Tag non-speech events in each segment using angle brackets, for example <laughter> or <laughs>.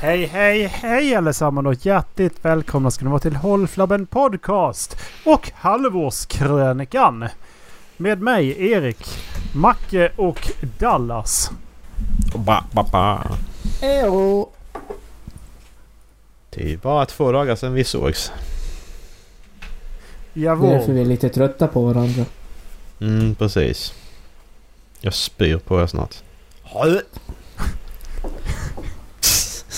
Hej, hej, hej allesammans och hjärtligt välkomna ska ni vara till Hållflabben Podcast och Halvårskrönikan. Med mig Erik, Macke och Dallas. Ba, ba, ba. Ejo. Det är bara två dagar sedan vi sågs. Det är därför Jawohl. vi är lite trötta på varandra. Mm, precis. Jag spyr på er snart.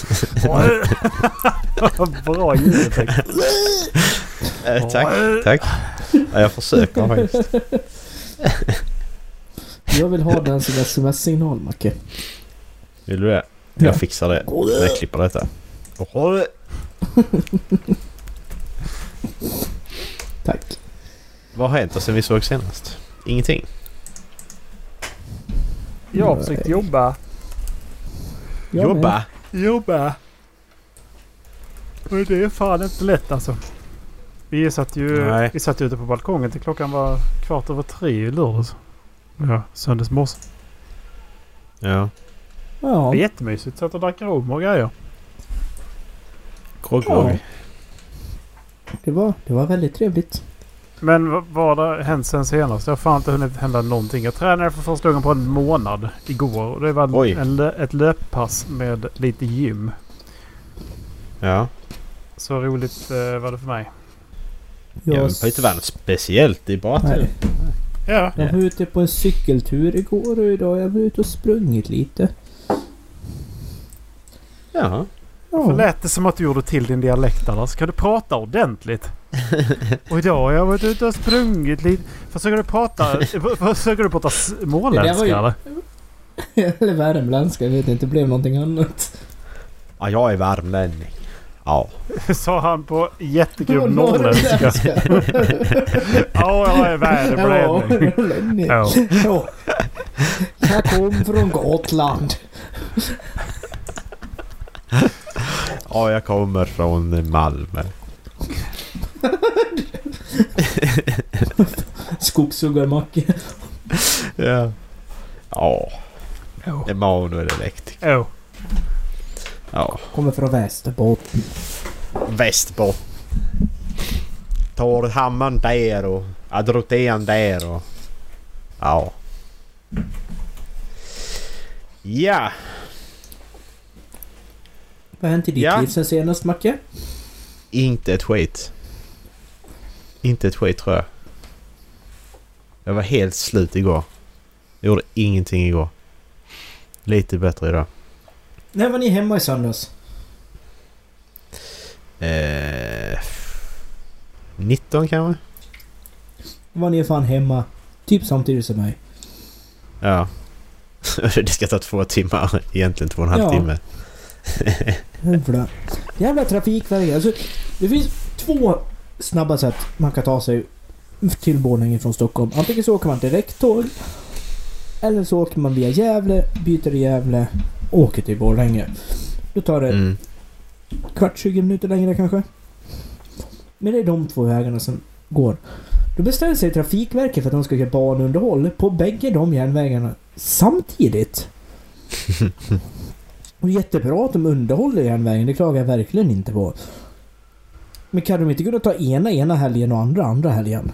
<laughs> Bra ljudeffekt. Eh, tack, tack. Ja, jag försöker faktiskt. Jag vill ha den som sms-signal, Macke. Vill du det? Ja. Jag fixar det. Jag klipper detta. Tack. Vad har hänt sen vi såg senast? Ingenting. Jag har försökt jobba. Jag med. Jobba! Men det är fan inte lätt alltså. Vi satt ju, Nej. vi satt ute på balkongen till klockan var kvart över tre i lördags. Ja, söndags morse. Ja. Det Ja. var jättemysigt. Satt och drack rom och grejer. Grogg, Ja. Det, var, det var väldigt trevligt. Men vad har hänt sen senast? Det har fan inte hunnit hända någonting. Jag tränade för första gången på en månad igår. Och det var Oj. en, ett löppass med lite gym. Ja. Så roligt eh, var det för mig. Jag har inte varit något speciellt. Det är bara nej, Ja. jag var ute på en cykeltur igår och idag jag varit ute och sprungit lite. Ja. För Ja. lät det som att du gjorde till din dialekt eller? Ska du prata ordentligt? <laughs> Och idag har jag varit ute och sprungit lite. Försöker du prata... <laughs> Försöker du prata småländska ju- eller? <laughs> Eller värmländska, jag vet inte. Det blev någonting annat. ja, jag är värmlänning. Ja. Sa han på jättegrov norrländska. Ja, jag är värmlänning. Ja. Ja. Jag kom från Gotland. Ja, jag kommer från Malmö. <laughs> Skogshuggarmacke. Ja. Ja. Ja. Emanuel elektriker. Ja. Ja. Kommer från Västerbotten. Västbotten. Tar hammaren där och adroten där och... Ja. Ja. Vad har hänt i ditt Ja. liv sen senast, Macke? Inte ett skit. Inte ett skit tror jag. Jag var helt slut igår. Jag gjorde ingenting igår. Lite bättre idag. När var ni hemma i söndags? Eh, 19 kanske? Var ni fan hemma typ samtidigt som mig? Ja. <laughs> det ska ta två timmar. Egentligen två och en halv Ja. timme. Jävla, jävla trafikverk. Alltså, det finns två snabba sätt man kan ta sig till Borlänge från Stockholm. Antingen så åker man direkttåg. Eller så åker man via Gävle, byter i Gävle och åker till Borlänge. Då tar det Mm. kvart, 20 minuter längre kanske. Men det är de två vägarna som går. Då bestämmer sig Trafikverket för att de ska göra banunderhåll på bägge de järnvägarna samtidigt. <laughs> Och jättebra att de underhåller järnvägen, det klagar jag verkligen inte på. Men kan de inte kunna ta ena ena helgen och andra andra helgen?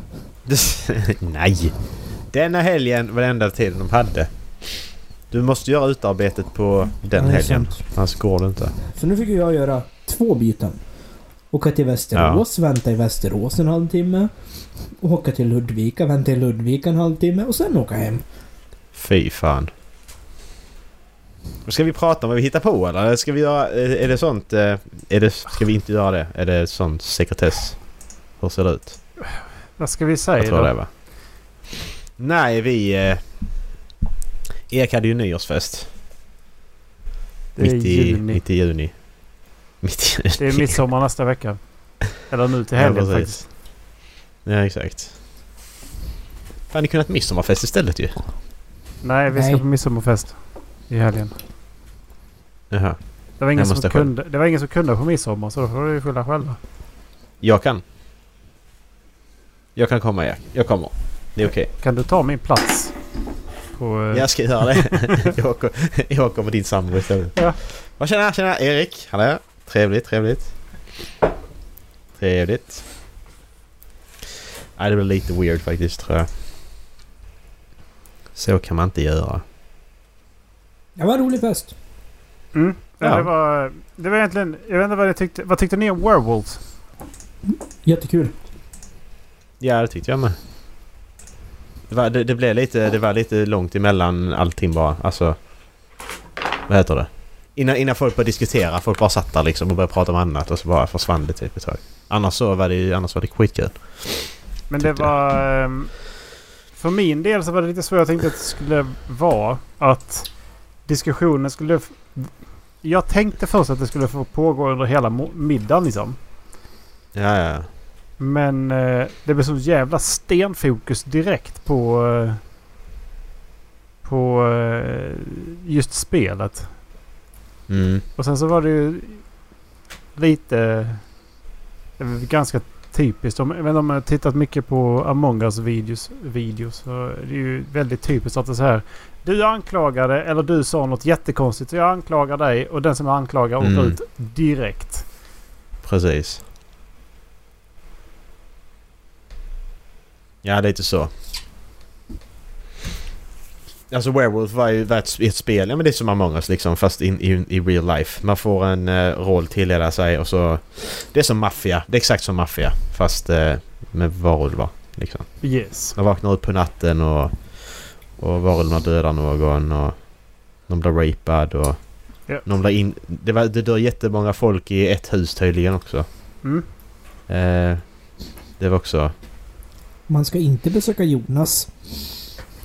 <laughs> Nej! Denna helgen var det enda tiden de hade. Du måste göra utarbetet på den Ja, helgen. sant. Annars går det inte. Så nu fick jag göra två byten. Åka till Västerås, vänta i Västerås en halvtimme. Åka till Ludvika, vänta i Ludvika en halvtimme och sen åka hem. Fy fan. Ska vi prata om vad vi hittar på eller? Ska vi göra... Är är det sånt... eh, Är det, ska vi inte göra det? Är det sånt sekretess? Hur ser det ut? Vad ska vi Jag säga tror då? det va? Nej, vi... Eh, Erik hade ju nyårsfest. Det är mitt, i, juni. mitt i juni. Mitt i juni. Det är midsommar nästa vecka. Eller nu till Ja, helgen precis. faktiskt. Ja, exakt. Fan, ni kunnat midsommarfest istället ju. Nej, vi ska Nej. på midsommarfest. I helgen. Jaha. Det var, ingen som själv. kunde, det var ingen som kunde på midsommar så då får vi skylla själva. Jag kan. Jag kan komma, Erik. Jag kommer. Det är okej. Kan du ta min plats? På, eh, Jag ska göra det. <laughs> <laughs> jag, åker, jag med din sambo istället. Ja. Tjena, tjena Erik. Hallå. Trevligt, trevligt. Trevligt. Nej, det blir lite weird faktiskt tror jag. Så kan man inte göra. Det var en rolig fest. Mm. Ja. Det, var, det var egentligen... Jag vet inte vad ni tyckte. Vad tyckte ni om Werewolves? Jättekul. Ja, det tyckte jag med. Det, var, det, det blev lite, det var lite långt emellan allting bara. Alltså... Vad heter det? Innan, innan folk började diskutera. Folk bara satt där liksom och började prata om annat och så bara försvann det typ ett tag. Annars så var det, annars var det skitkul. Men det Tyckte jag. var... ehm, För min del så var det lite så jag tänkte att det skulle vara. Att diskussionen skulle... Jag tänkte först att det skulle få pågå under hela middagen liksom. Ja, ja. Men eh, det blev så jävla stenfokus direkt på... Eh, på eh, just spelet. Mm. Och sen så var det ju lite... Var ganska typiskt. Om, jag vet inte om jag har tittat mycket på Among us videos. det är ju väldigt typiskt att det är så här. Du anklagade eller du sa något jättekonstigt. Så jag anklagar dig och den som jag anklagar åker Mm. ut direkt. Precis. Ja, lite så. Alltså Werewolf var ju var ett, ett spel, ja men det är som Among us liksom fast in, i, i real life. Man får en uh, roll tilldelad sig och så... Det är som maffia. Det är exakt som maffia fast uh, med varulvar liksom. Yes. Man vaknar upp på natten och, och varulvarna dödar någon och någon blir rapad och... Ja. Någon blir in... Det, var, det dör jättemånga folk i ett hus tydligen också. Mm. Eh, det var också... Man ska inte besöka Jonas.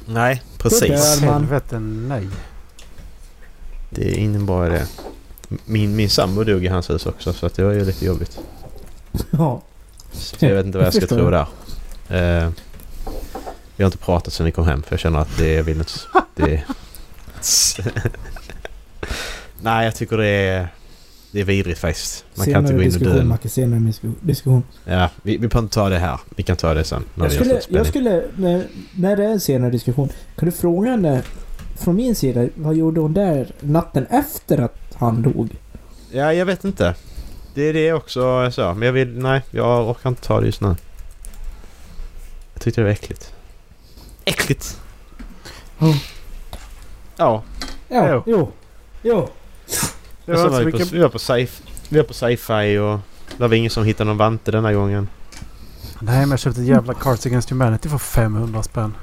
Nej, precis. man- Helvete nej. Det är ingen bra idé. Min, min sambo dog i hans hus också så att det var ju lite jobbigt. Ja. Så jag vet inte vad jag ska tro jag. där. Eh, vi har inte pratat sen vi kom hem för jag känner att det vill inte... Det... <laughs> <laughs> Nej, jag tycker det är... Det är vidrigt faktiskt. Man kan inte gå in och diskussion, dö. Macke. Senare disku- diskussion. Ja, vi, vi behöver inte ta det här. Vi kan ta det sen. När Jag skulle, jag skulle när, när det är en senare diskussion, kan du fråga henne från min sida, vad gjorde hon där natten efter att han dog? Ja, jag vet inte. Det är det också sa. Men jag vill... Nej, jag orkar inte ta det just nu. Jag tyckte det var äckligt. Äckligt! Ja. Ja. Ja, Jo. jo. Jo. Det var var vi, på, mycket... vi var på sci- vi var på sci-fi och det var ingen som hittade någon vante denna gången. Nej men jag köpte ett jävla Cards Against Humanity för 500 spänn.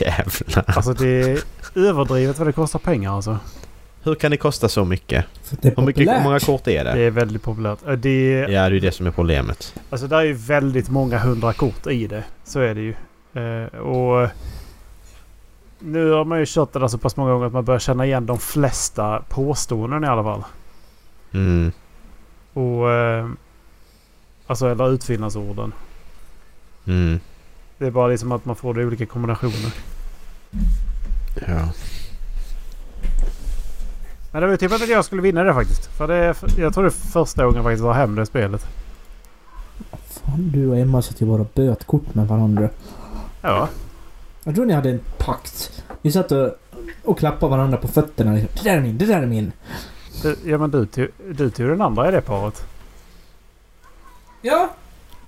Jävlar. Alltså det är överdrivet vad det kostar pengar alltså. Hur kan det kosta så mycket? Hur, mycket, hur många kort är Det det? är väldigt populärt. Eh, Det är, Ja, det är ju det som är problemet. Alltså det är ju väldigt många hundra kort i det. Så är det ju. Eh, och nu har man ju kört det där så pass många gånger att man börjar känna igen de flesta påståenden i alla fall. Mm. Och... Eh, alltså eller utfyllnadsorden. Mm. Det är bara liksom att man får det i olika kombinationer. Ja. Men det var ju typ att jag skulle vinna det faktiskt. För det jag tror det är första gången jag faktiskt var hem det spelet. Fan, du och Emma satt ju bara och böt kort med varandra. Ja. Jag tror ni hade en pakt. Ni satt och, och klappade varandra på fötterna. liksom. Det där är min, det där är min. Ja men du, du tog den andra i det paret. Ja.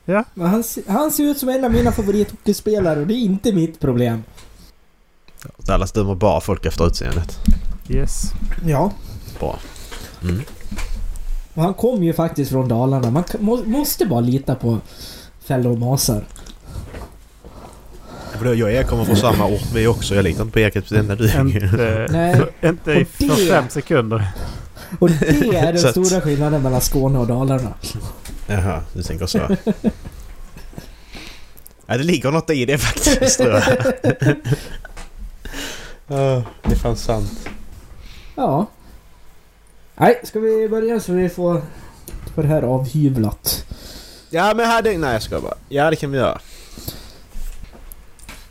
Ja. Men han, han ser ut som en av mina favorithockeyspelare och det är inte mitt problem. Dallas dömer bara folk efter utseendet. Yes. Ja. Bra. Mm. Och han kom ju faktiskt från Dalarna. Man måste bara lita på fellow masar. För Jag och Erik kommer från samma ort vi också. Jag litar inte på Erik enda du. Inte, <laughs> Nej. inte i det- för fem sekunder. Och det är den <laughs> Så att- stora skillnaden mellan Skåne och Dalarna. Jaha, du tänker så. ja, det ligger något i det faktiskt tror jag. <laughs> Ja, det är fan sant. Ja. Nej, ska vi börja så vi får, får det här avhyvlat? Ja men här... det- Nej jag ska bara. Ja det kan vi göra.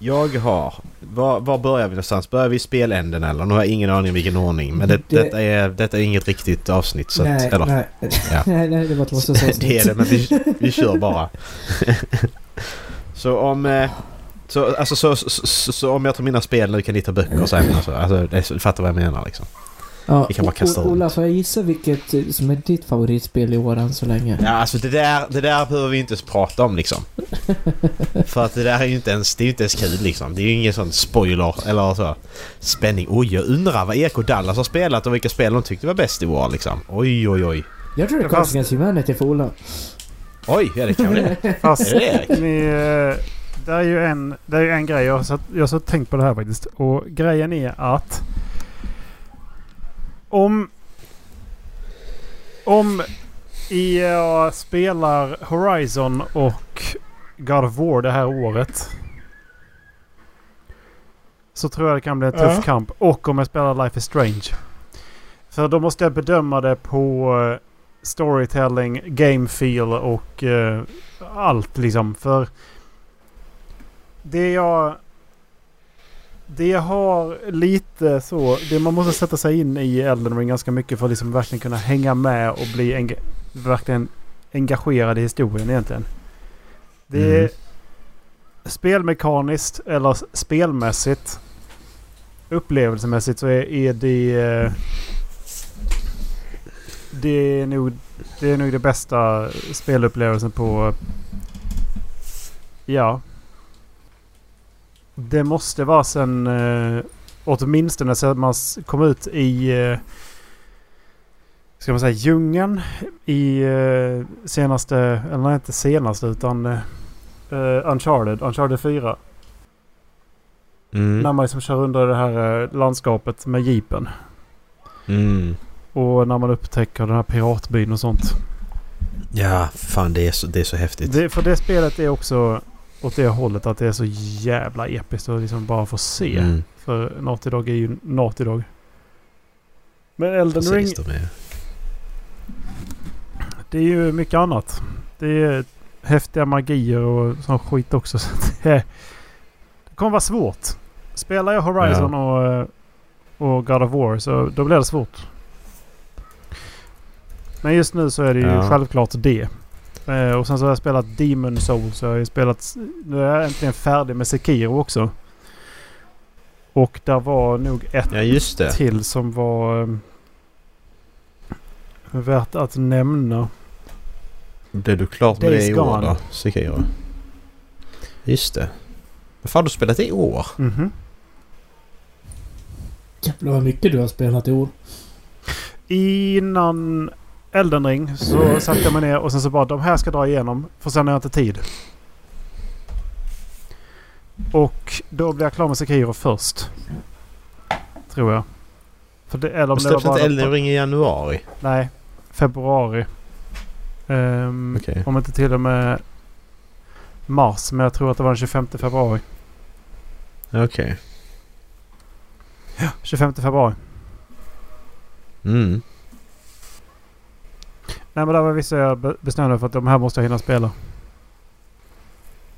Jag har... Var, var börjar vi någonstans? Börjar vi i speländen eller? Nu har jag ingen aning vilken ordning. Men det, Det- detta, är, detta är inget riktigt avsnitt så nej, att, eller, nej. Ja. <laughs> nej, nej, det var ett låtsasavsnitt. det är det men vi, vi kör bara. <laughs> så om... Eh, Så, alltså, så, så, så, om jag tar mina spel nu kan ni ta böcker sen. Alltså, alltså, fattar vad jag menar liksom. Ja, Vi kan bara kasta Ola, får jag gissa vilket eh, som är ditt favoritspel i år än så länge? Ja, alltså det där, det där behöver vi inte ens prata om liksom. <laughs> För att det där är ju inte ens, det är ju inte ens kul liksom. Det är ju ingen sån spoiler eller så. Spänning. Oj, jag undrar vad Erik och Dallas har spelat och vilka spel de tyckte var bäst i år liksom. Oj, oj, oj. Jag tror det är Cards Against Humanity för Ola. Oj, ja det kan det. <laughs> Fast Är det Erik? ni, eh, det, är ju en, det är ju en grej. Jag har, satt, jag har satt tänkt på det här faktiskt. Och grejen är att om om EA spelar Horizon och God of War det här året så tror jag det kan bli en tuff Ja. kamp. Och om jag spelar Life is Strange. För då måste jag bedöma det på eh, storytelling, game feel och eh, allt liksom. För det jag... Det har lite så... Det man måste sätta sig in i Elden Ring ganska mycket för att liksom verkligen kunna hänga med och bli enga, verkligen engagerad i historien egentligen. Det är Mm. spelmekaniskt eller spelmässigt upplevelsemässigt så är, är det... eh, Det är, nog, det är nog det bästa spelupplevelsen på... Ja. Det måste vara sen... Eh, åtminstone sen man kom ut i... Eh, ska man säga djungeln i eh, senaste... Eller nej, inte senaste utan... Eh, eh, Uncharted. Uncharted 4. Mm. När man liksom kör under det här eh, landskapet med jeepen. Mm. Och när man upptäcker den här piratbyn och sånt. Ja, fan det är så, det är så häftigt. Det, för det spelet är också åt det hållet att det är så jävla episkt att liksom bara få se. Mm. För Naughty Dog är ju Naughty Dog. Men Elden Ring, Precis, de är. det är ju mycket annat. Det är häftiga magier och sån skit också. <laughs> Så det, det kommer vara svårt. Spelar jag Horizon och, eh, och God of War så då blir det svårt. Men just nu så är det ju Ja. självklart det. Eh, och sen så har jag spelat Demon Souls. Så jag har ju spelat... Nu är jag äntligen färdig med Sekiro också. Och där var nog ett Ja, just det. till som var eh, värt att nämna. Blev du klart med Days det i år Gone. då? Sekiro? Just det. Men fan, har du spelat det i år? Mhm. Jävlar vad mycket du har spelat i år. Innan Elden Ring så satte jag mig ner och sen så bara de här ska dra igenom. För sen har jag inte tid. Och då blir jag klar med Sekiro först. Tror jag. För det, eller om det var bara... inte Elden Ring i januari? Nej. Februari. Ehm, Okej. Om inte till och med mars. Men jag tror att det var den 25 februari. Okej. 25 februari. Mm. Nej men där var vissa jag be- bestämde för att de här måste jag hinna spela.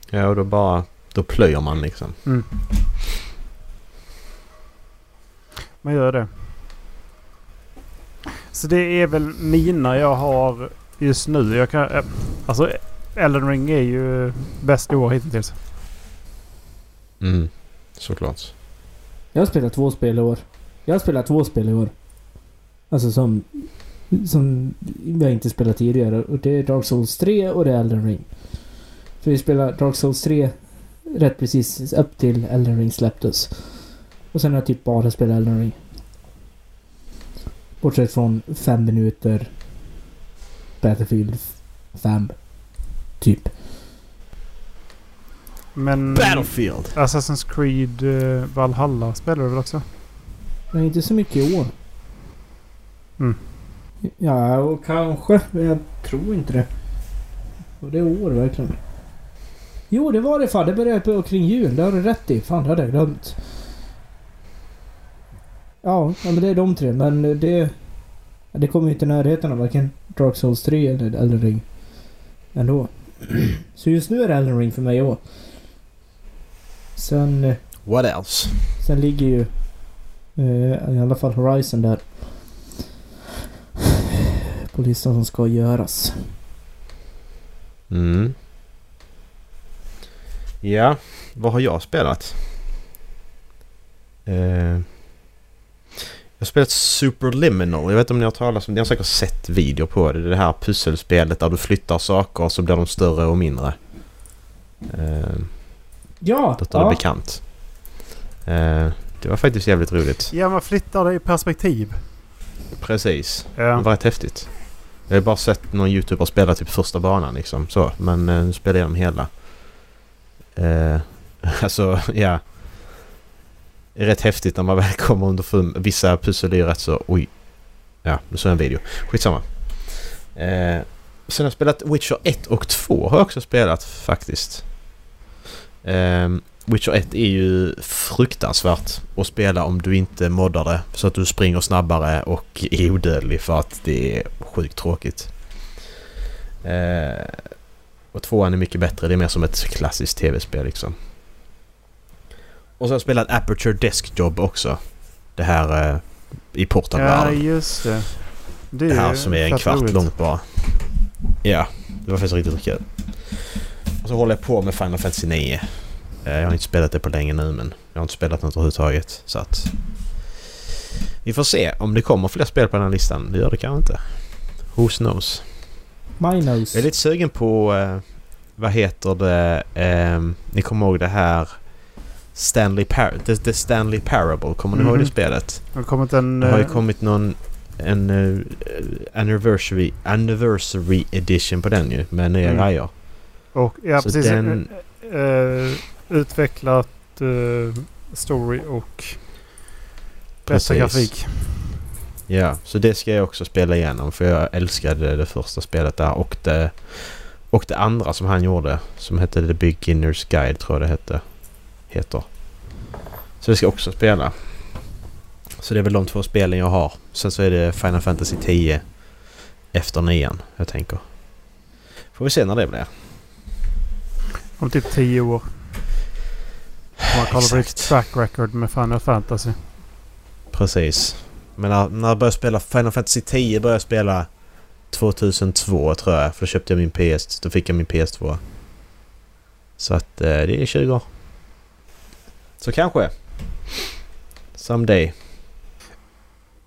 Ja, och då bara... Då plöjer man liksom. Mm. Man gör det. Så det är väl mina jag har just nu. Jag kan, eh, alltså Elden Ring är ju bäst i år hittills. Mm. Såklart. Jag har spelat två spel i år. Jag har spelat två spel i år. Alltså som... Som vi har inte spelat tidigare. Och det är Dark Souls 3 och det är Elden Ring. För vi spelade Dark Souls 3 rätt precis upp till Elden Ring släpptes. Och sen har jag typ bara spelat Elden Ring. Bortsett från fem minuter Battlefield 5. Typ. Men Battlefield! Assassin's Creed eh, Valhalla spelar du väl också? Men inte så mycket i år. Mm. Ja, och kanske. Men jag tror inte det. Och det är år verkligen. Jo, det var det fan. Det började på kring jul. Det har du rätt i. Fan, det hade jag glömt. Ja, ja, men det är de tre. Men det... Det kommer ju inte i närheten av varken Dark Souls 3 eller Elden Ring. Ändå. <clears throat> Så just nu är det Elden Ring för mig också. Sen... eh, What else? Sen ligger ju eh, i alla fall Horizon där. På listan som ska göras. Mm. Ja. vad har jag spelat? Eh, jag har spelat Superliminal. Jag vet inte om ni har talat om det. Ni har säkert sett video på det. Det är det här pusselspelet där du flyttar saker och så blir de större och mindre. Eh, Ja, låter det ja. bekant. Eh, det var faktiskt jävligt roligt. Ja, man flyttar det i perspektiv. Precis. Det Ja. var rätt häftigt. Jag har bara sett någon youtuber spela typ första banan liksom så. Men eh, nu spelar jag dem hela. Eh, <laughs> alltså ja. Det är rätt häftigt när man väl kommer under Vissa pussel är rätt så... Oj. Ja, nu såg jag en video. Skitsamma. Eh, sen har jag spelat Witcher 1 och 2 har jag också spelat faktiskt. Eh, Witcher 1 är ju fruktansvärt att spela om du inte moddar det så att du springer snabbare och är odödlig för att det är sjukt tråkigt. Eh, och tvåan är mycket bättre. Det är mer som ett klassiskt tv-spel liksom. Och så har jag spelat Aperture Desk Job också. Det här eh, i ja, portalvärlden. just det. Det, det är här som är en kvart roligt. långt bara. Ja, det var faktiskt riktigt kul. Och så håller jag på med Final Fantasy 9. Eh, Jag har inte spelat det på länge nu men jag har inte spelat något överhuvudtaget. Så att... Vi får se om det kommer fler spel på den här listan. Det gör det kanske inte. Who knows? My nose. Jag är lite sugen på... Eh, vad heter det? Eh, ni kommer ihåg det här... Stanley Par- the, the Stanley Parable. Kommer ni ihåg Mhm. det spelet? Det har kommit en... Det har ju eh, kommit någon... En uh, anniversary, anniversary edition på den ju. Med nya Mm. grejer. Och, ja, Så precis. den- eh, eh, utvecklat eh, story och bästa grafik. Ja, så det ska jag också spela igenom för jag älskade det första spelet där och det, och det andra som han gjorde som hette The Beginner's Guide tror jag det hette. Heter. Så det ska jag också spela. Så det är väl de två spelen jag har. Sen så är det Final Fantasy 10 efter nian jag tänker. Får vi se när det blir. Om typ 10 år. Om man kollar på ditt track record med Final Fantasy. Precis. Men när, när jag började spela Final Fantasy 10 började jag spela 2002 tror jag. För då köpte jag min PS. Då fick jag min PS2. Så att eh, det är 20 år. Så kanske. Someday.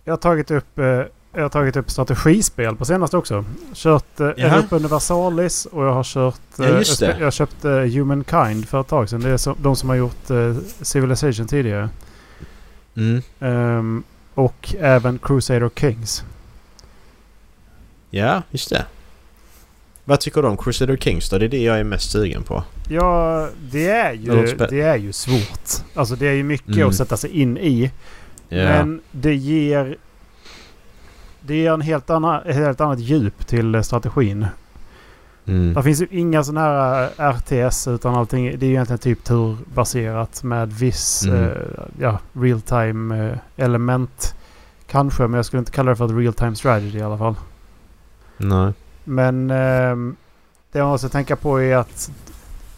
Jag har tagit upp, eh, jag har tagit upp strategispel på senaste också. Kört eh. Europa Universalis och jag har kört... Ja, eh, just jag, det. jag köpte Humankind för ett tag sedan. Det är så, de som har gjort eh, Civilization tidigare. Mm. Ehm, och även Crusader Kings. Ja, just det. Vad tycker du om Crusader Kings då? Det är det jag är mest sugen på. Ja, det är ju, det är ju svårt. Alltså det är ju mycket Mm. att sätta sig in i. Ja. Men det ger... Det ger en helt annan, ett helt annat djup till eh, strategin. mm. Det finns ju inga sådana här eh, RTS utan allting det är ju egentligen typ turbaserat med viss Mm. eh, ja, real time eh, element. Kanske, men jag skulle inte kalla det för ett real time strategy i alla fall. Nej. Men ehm, det man måste tänka på är att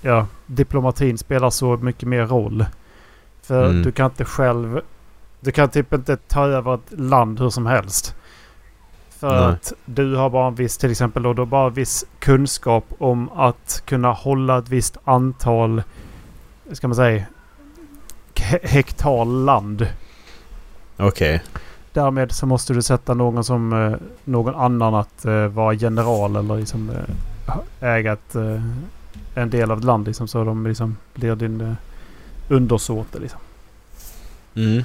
ja, diplomatin spelar så mycket mer roll. För Mm. du kan inte själv... Du kan typ inte ta över ett land hur som helst. För Nej. att du har bara en viss, till exempel då, du har bara en viss kunskap om att kunna hålla ett visst antal, ska man säga, he- hektar land. Okej. Därmed så måste du sätta någon som eh, någon annan att eh, vara general eller liksom eh, äga ett, en del av ett land liksom, så de liksom blir din undersåte liksom. Mm.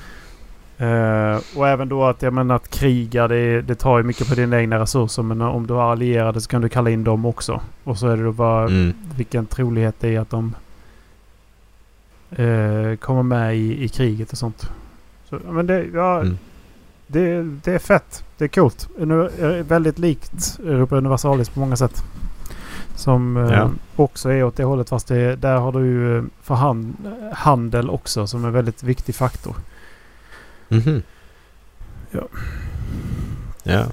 Eh, och även då att jag menar att kriga det, det tar ju mycket på dina egna resurser men om du har allierade så kan du kalla in dem också. Och så är det då bara Mm. vilken trolighet det är att de eh, kommer med i, i kriget och sånt. Så, men det, ja, Mm. det, det är fett. Det är coolt. Nu är det väldigt likt Europa Universalis på många sätt. Som eh, Ja. också är åt det hållet fast det, där har du ju eh, förhand, handel också som en väldigt viktig faktor. Mhm. Ja. Ja.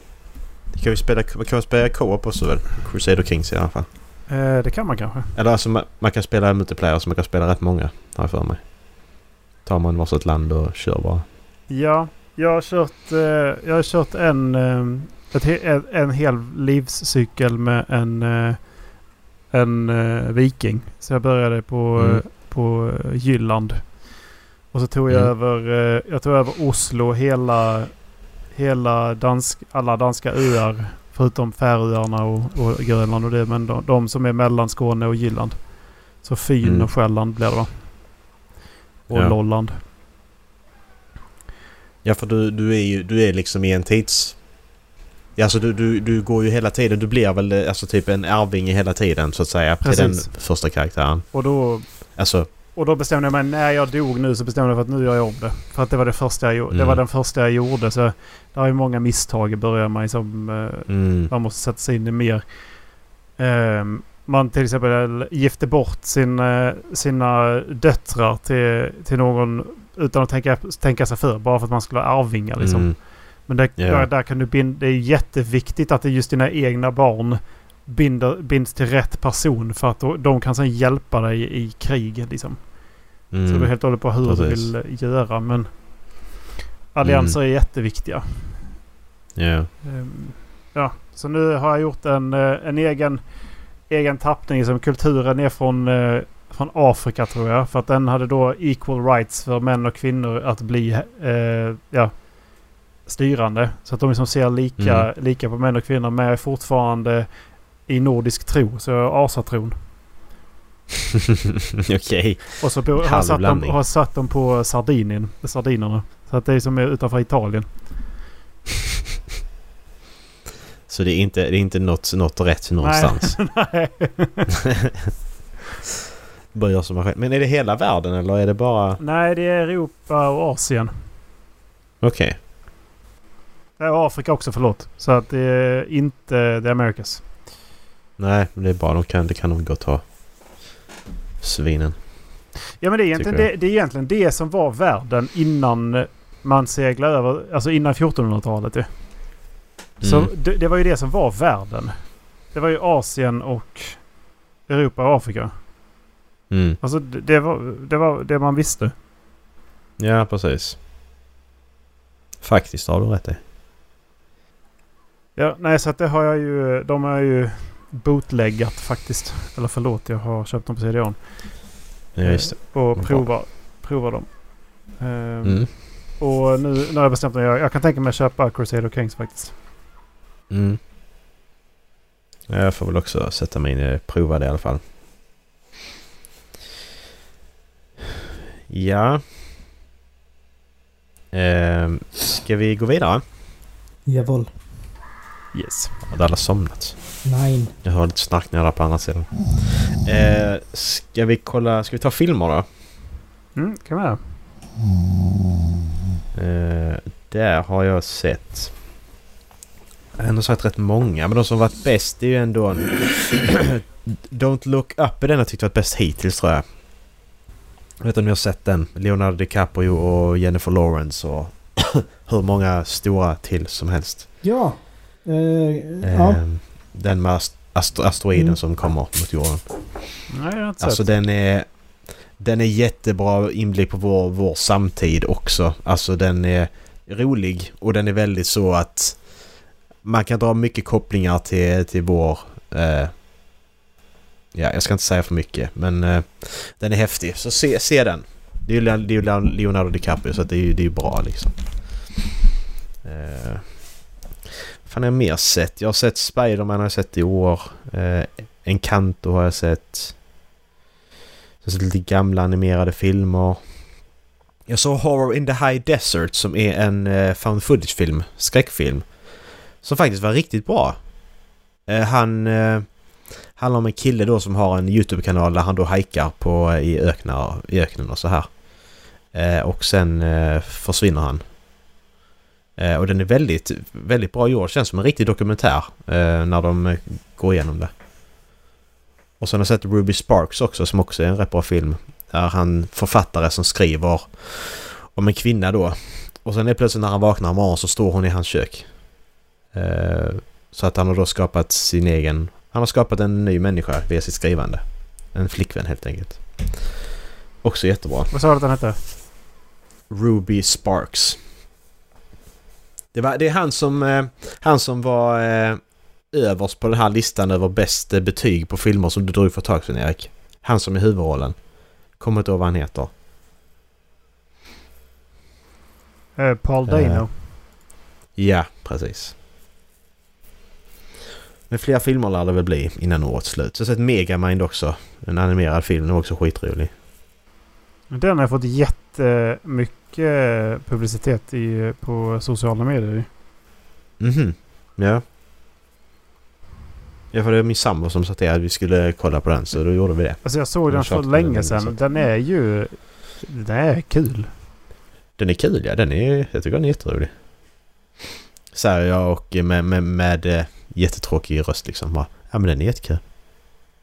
Det kan vi spela, man kan spela co-op också väl? Crusader Kings i alla fall. Eh, det kan man kanske. Eller alltså man, man kan spela multiplayer så man kan spela rätt många. Har jag för mig. Tar man varsitt land och kör bara. Ja, jag har kört, eh, jag har kört en, eh, ett, en, en hel livscykel med en, eh, en eh, viking. Så jag började på, Mm. på Jylland. Och så tog jag Mm. över eh, jag tog över Oslo, hela, hela dansk, alla danska öar. Förutom Färöarna och, och Grönland och det. Men de, de som är mellan Skåne och Jylland. Så Fyn Mm. och Själland blir det va? Och Ja. Lolland. Ja för du, du är ju du är liksom i en tids... Alltså du, du, du går ju hela tiden, du blir väl eh, alltså typ en arvinge hela tiden så att säga till Precis. den första karaktären. Och då, Alltså, och då bestämde jag mig när jag dog nu så bestämde jag för att nu gör jag om det. För att det var det första jag gjorde. Det Mm. var den första jag gjorde. Så det är ju många misstag i början man, som eh, mm, man måste sätta sig in i mer. Ehm, man till exempel gifte bort sin, eh, sina döttrar till, till någon utan att tänka, tänka sig för. Bara för att man skulle ha arvingar liksom. mm, Men där, Ja. där, där kan du binda, det är jätteviktigt att det är just dina egna barn binder, binds till rätt person för att de kan sedan hjälpa dig i krig. Liksom. Så det mm. beror helt och hållet på hur du Precis. vill eh, göra. Men allianser är jätteviktiga. Ja. Ehm, ja, så nu har jag gjort en, eh, en egen, egen tappning. Som kulturen är från, eh, från Afrika tror jag. För att den hade då equal rights för män och kvinnor att bli eh, ja, styrande. Så att de liksom ser lika, Mm. lika på män och kvinnor. Men jag är fortfarande i nordisk tro. Så asatron. <laughs> Okej. Och så bo- har, satt dem, har satt dem på Sardinien. Sardinerna. Så att det är som är utanför Italien. <laughs> Så det är inte, det är inte något, något rätt någonstans? <laughs> Nej. Bara jag som har skett. Men är det hela världen eller är det bara... Nej, det är Europa och Asien. Okej. Det är Afrika också, förlåt. Så att det är inte The Americas. Nej, men det är bra. De kan, det kan de gott ha. Svinen. Ja, men det är, egentligen det, det är egentligen det som var världen innan man seglade över. Alltså innan 1400-talet ju. Så Mm. det, det var ju det som var världen. Det var ju Asien och Europa och Afrika. Mm. Alltså det, det, var, det var det man visste. Ja, precis. Faktiskt har du rätt i. Ja, nej så att det har jag ju. De har ju bootleggat faktiskt. Eller förlåt, jag har köpt dem på CD-ON. Ja, just det. Och prova, prova dem. Ehm, Mm. Och nu, nu har jag bestämt mig. Jag, jag kan tänka mig att köpa Crusader Kings faktiskt. Mm. Ja, Jag får väl också sätta mig in i. Prova det i alla fall. Ja. Ehm, ska vi gå vidare? Jawohl. Yes. Hade alla somnat? Nein. Jag hör lite snarkningar där på andra sidan. Eh, ska vi kolla, ska vi ta filmer då? Mm, kan vi göra. Eh, där har jag sett... Jag har ändå sett rätt många, men de som varit bäst är ju ändå... <clears throat> Don't Look Up är den jag tyckte varit bäst hittills tror jag. Jag vet inte om ni har sett den. Leonardo DiCaprio och Jennifer Lawrence och <clears throat> hur många stora till som helst. Ja. Eh, ja. Eh, den med ast- asteroiden Mm. som kommer mot jorden. Nej, jag har inte Alltså sett. den är... Den är jättebra inblick på vår, vår samtid också. Alltså den är rolig och den är väldigt så att man kan dra mycket kopplingar till, till vår... Eh, ja, jag ska inte säga för mycket men eh, den är häftig. Så se, se den. Det är ju Leonardo DiCaprio så det är ju det är bra liksom. Eh, fan har jag mer sett? Jag har sett Spiderman har jag sett i år. Eh, Encanto har jag sett. Jag har sett lite gamla animerade filmer. Jag såg Horror in the High Desert som är en eh, found footage-film, skräckfilm. Som faktiskt var riktigt bra. Eh, han eh, handlar om en kille då som har en YouTube-kanal där han då hajkar på, eh, i, öknar, i öknen och så här. Eh, och sen eh, försvinner han. Eh, och den är väldigt, väldigt bra gjord. Känns som en riktig dokumentär eh, när de eh, går igenom det. Och sen har jag sett Ruby Sparks också som också är en rätt bra film. Där han författare som skriver om en kvinna då. Och sen är plötsligt när han vaknar imorgon så står hon i hans kök. Eh, så att han har då skapat sin egen... Han har skapat en ny människa via sitt skrivande. En flickvän helt enkelt. Också jättebra. Vad sa du att den hette? Ruby Sparks. Det, var, det är han som, eh, han som var eh, överst på den här listan över bäst eh, betyg på filmer som du drog för ett tag sedan Erik. Han som är huvudrollen. Kommer inte ihåg vad han heter. Eh, Paul Dano. Eh. Ja, precis. Men fler filmer lär det väl bli innan årets slut. Så jag har sett Megamind också. En animerad film. Den var också skitrolig. Den har fått jättemycket publicitet i, på sociala medier. Mhm. Ja. Ja, för det var min sambo som sa till att vi skulle kolla på den. Så då gjorde vi det. Alltså jag såg Den för länge sedan. Den är ju... Den är kul. Den är kul ja. Den är, jag tycker den är jätterolig. Så här, jag och med, med, med eh, jättetråkig röst liksom. Bara, ja men den är jättekul.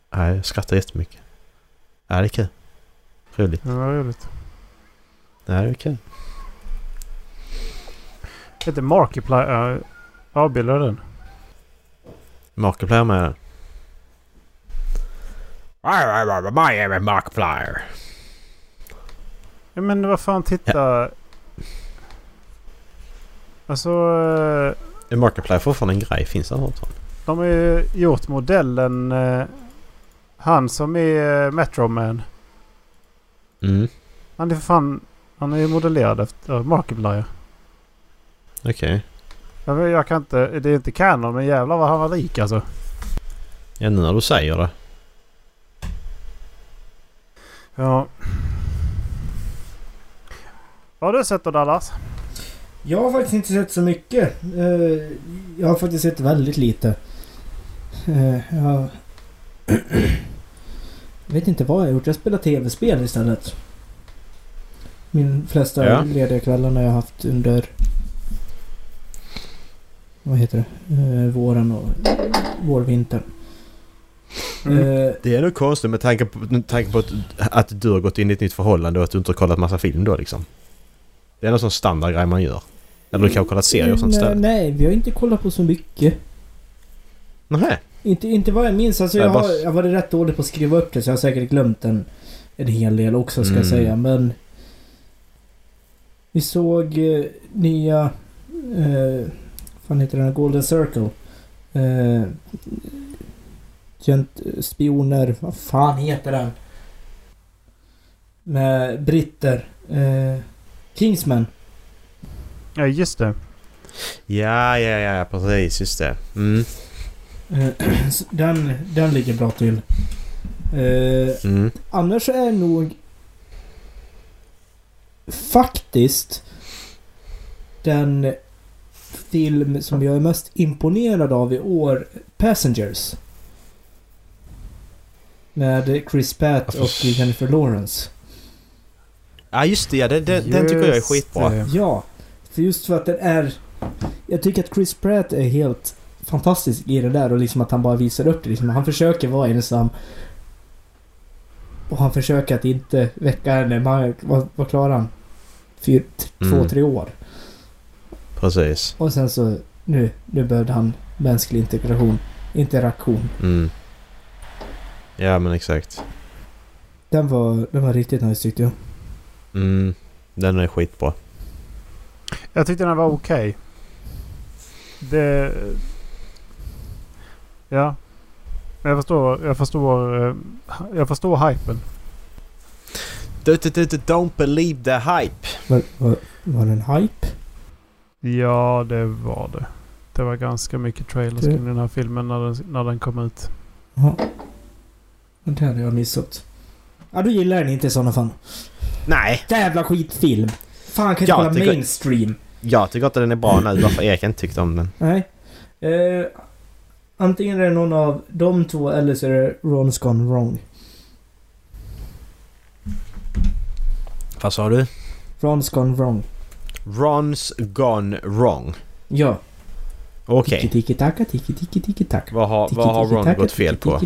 Ja, jag skrattar jättemycket. Ja det är kul. Roligt. Det var roligt. Ja det är kul. Heter Markiplier. Avbildar den. Markiplier med den. My name is Markiplier. Ja, men vad fan titta. Alltså... eh, Är Markiplier fortfarande en grej? Finns det något sånt? De har ju gjort modellen... eh, han som är eh, Metro Man. Mm. Han är för fan... Han är ju modellerad efter Markiplier. Okej. Jag, vet- jag kan inte... Det är inte kanon men jävlar vad han var lik alltså. Ja nu när du säger det. Ja. Vad har du sett då Dallas? Jag har faktiskt inte sett så mycket. Eh, Jag har faktiskt sett väldigt lite. Eh, Jag... jag <clears throat> vet inte vad jag har gjort. Jag spelar tv-spel istället. Min flesta Ja. lediga kvällarna jag har haft under... Vad heter det? Eh, Våren och vårvintern. Mm. Eh, Det är nog konstigt med tanke på, med tanke på att, att du har gått in i ett nytt förhållande och att du inte har kollat massa film då liksom. Det är någon sån standardgrej man gör. Eller du kanske kollat serier och sånt nej, istället? nej, vi har inte kollat på så mycket. Nähä? Inte, inte vad jag minns. Alltså Nej, jag, bara- har, jag har varit rätt dålig på att skriva upp det så jag har säkert glömt en, en hel del också ska jag Mm. säga. Men... Vi såg eh, nya... Eh, vad fan heter den? Golden Circle. Eh, gent, spioner. Vad fan heter den? Med britter. Eh, Kingsman. Ja just det. Ja, ja, ja, precis. Just det. Mm. Eh, <clears throat> den, den ligger bra till. Eh, Mm. Annars är nog faktiskt den film som jag är mest imponerad av i år Passengers. Med Chris Pratt och Jennifer Lawrence. Ja, just det. Ja, den, den, den tycker jag är Just skitbra. det. Ja, för just för att den är... Jag tycker att Chris Pratt är helt fantastisk i det där och liksom att han bara visar upp det. Liksom, han försöker vara ensam. Och han försöker att inte väcka henne. Man, vad, vad klarar han? Fyr, Mm. Två, tre år. Precis. Och sen så... Nu, nu behövde han mänsklig integration. Interaktion. Mm. Ja, men exakt. Den var, den var riktigt nice tyckte jag. Mm. Den är skitbra. Jag tyckte den var okej. Det... Ja. Jag förstår, jag förstår, eh, jag förstår hypen. Du, du, du, du, Don't believe the hype. Var, var, var det en hype? Ja, det var det. Det var ganska mycket trailers kring den här filmen när den, när den kom ut. Ja. Det hade jag missat. Ja, du gillar den inte i sådana fall. Nej, Jävla skitfilm! Fan kan inte kolla tycker- mainstream. jag tycker inte den är bra nu. Varför Erik inte tyckte om den? Nej. Eh, antingen är det någon av de två eller så är det Ron's Gone Wrong. Vad sa du? Ron's Gone Wrong. Ron's gone wrong. Ja. Okej. Tiki tiki taka, tiki tiki tiki taka. Vad har, vad har Ron gått fel på?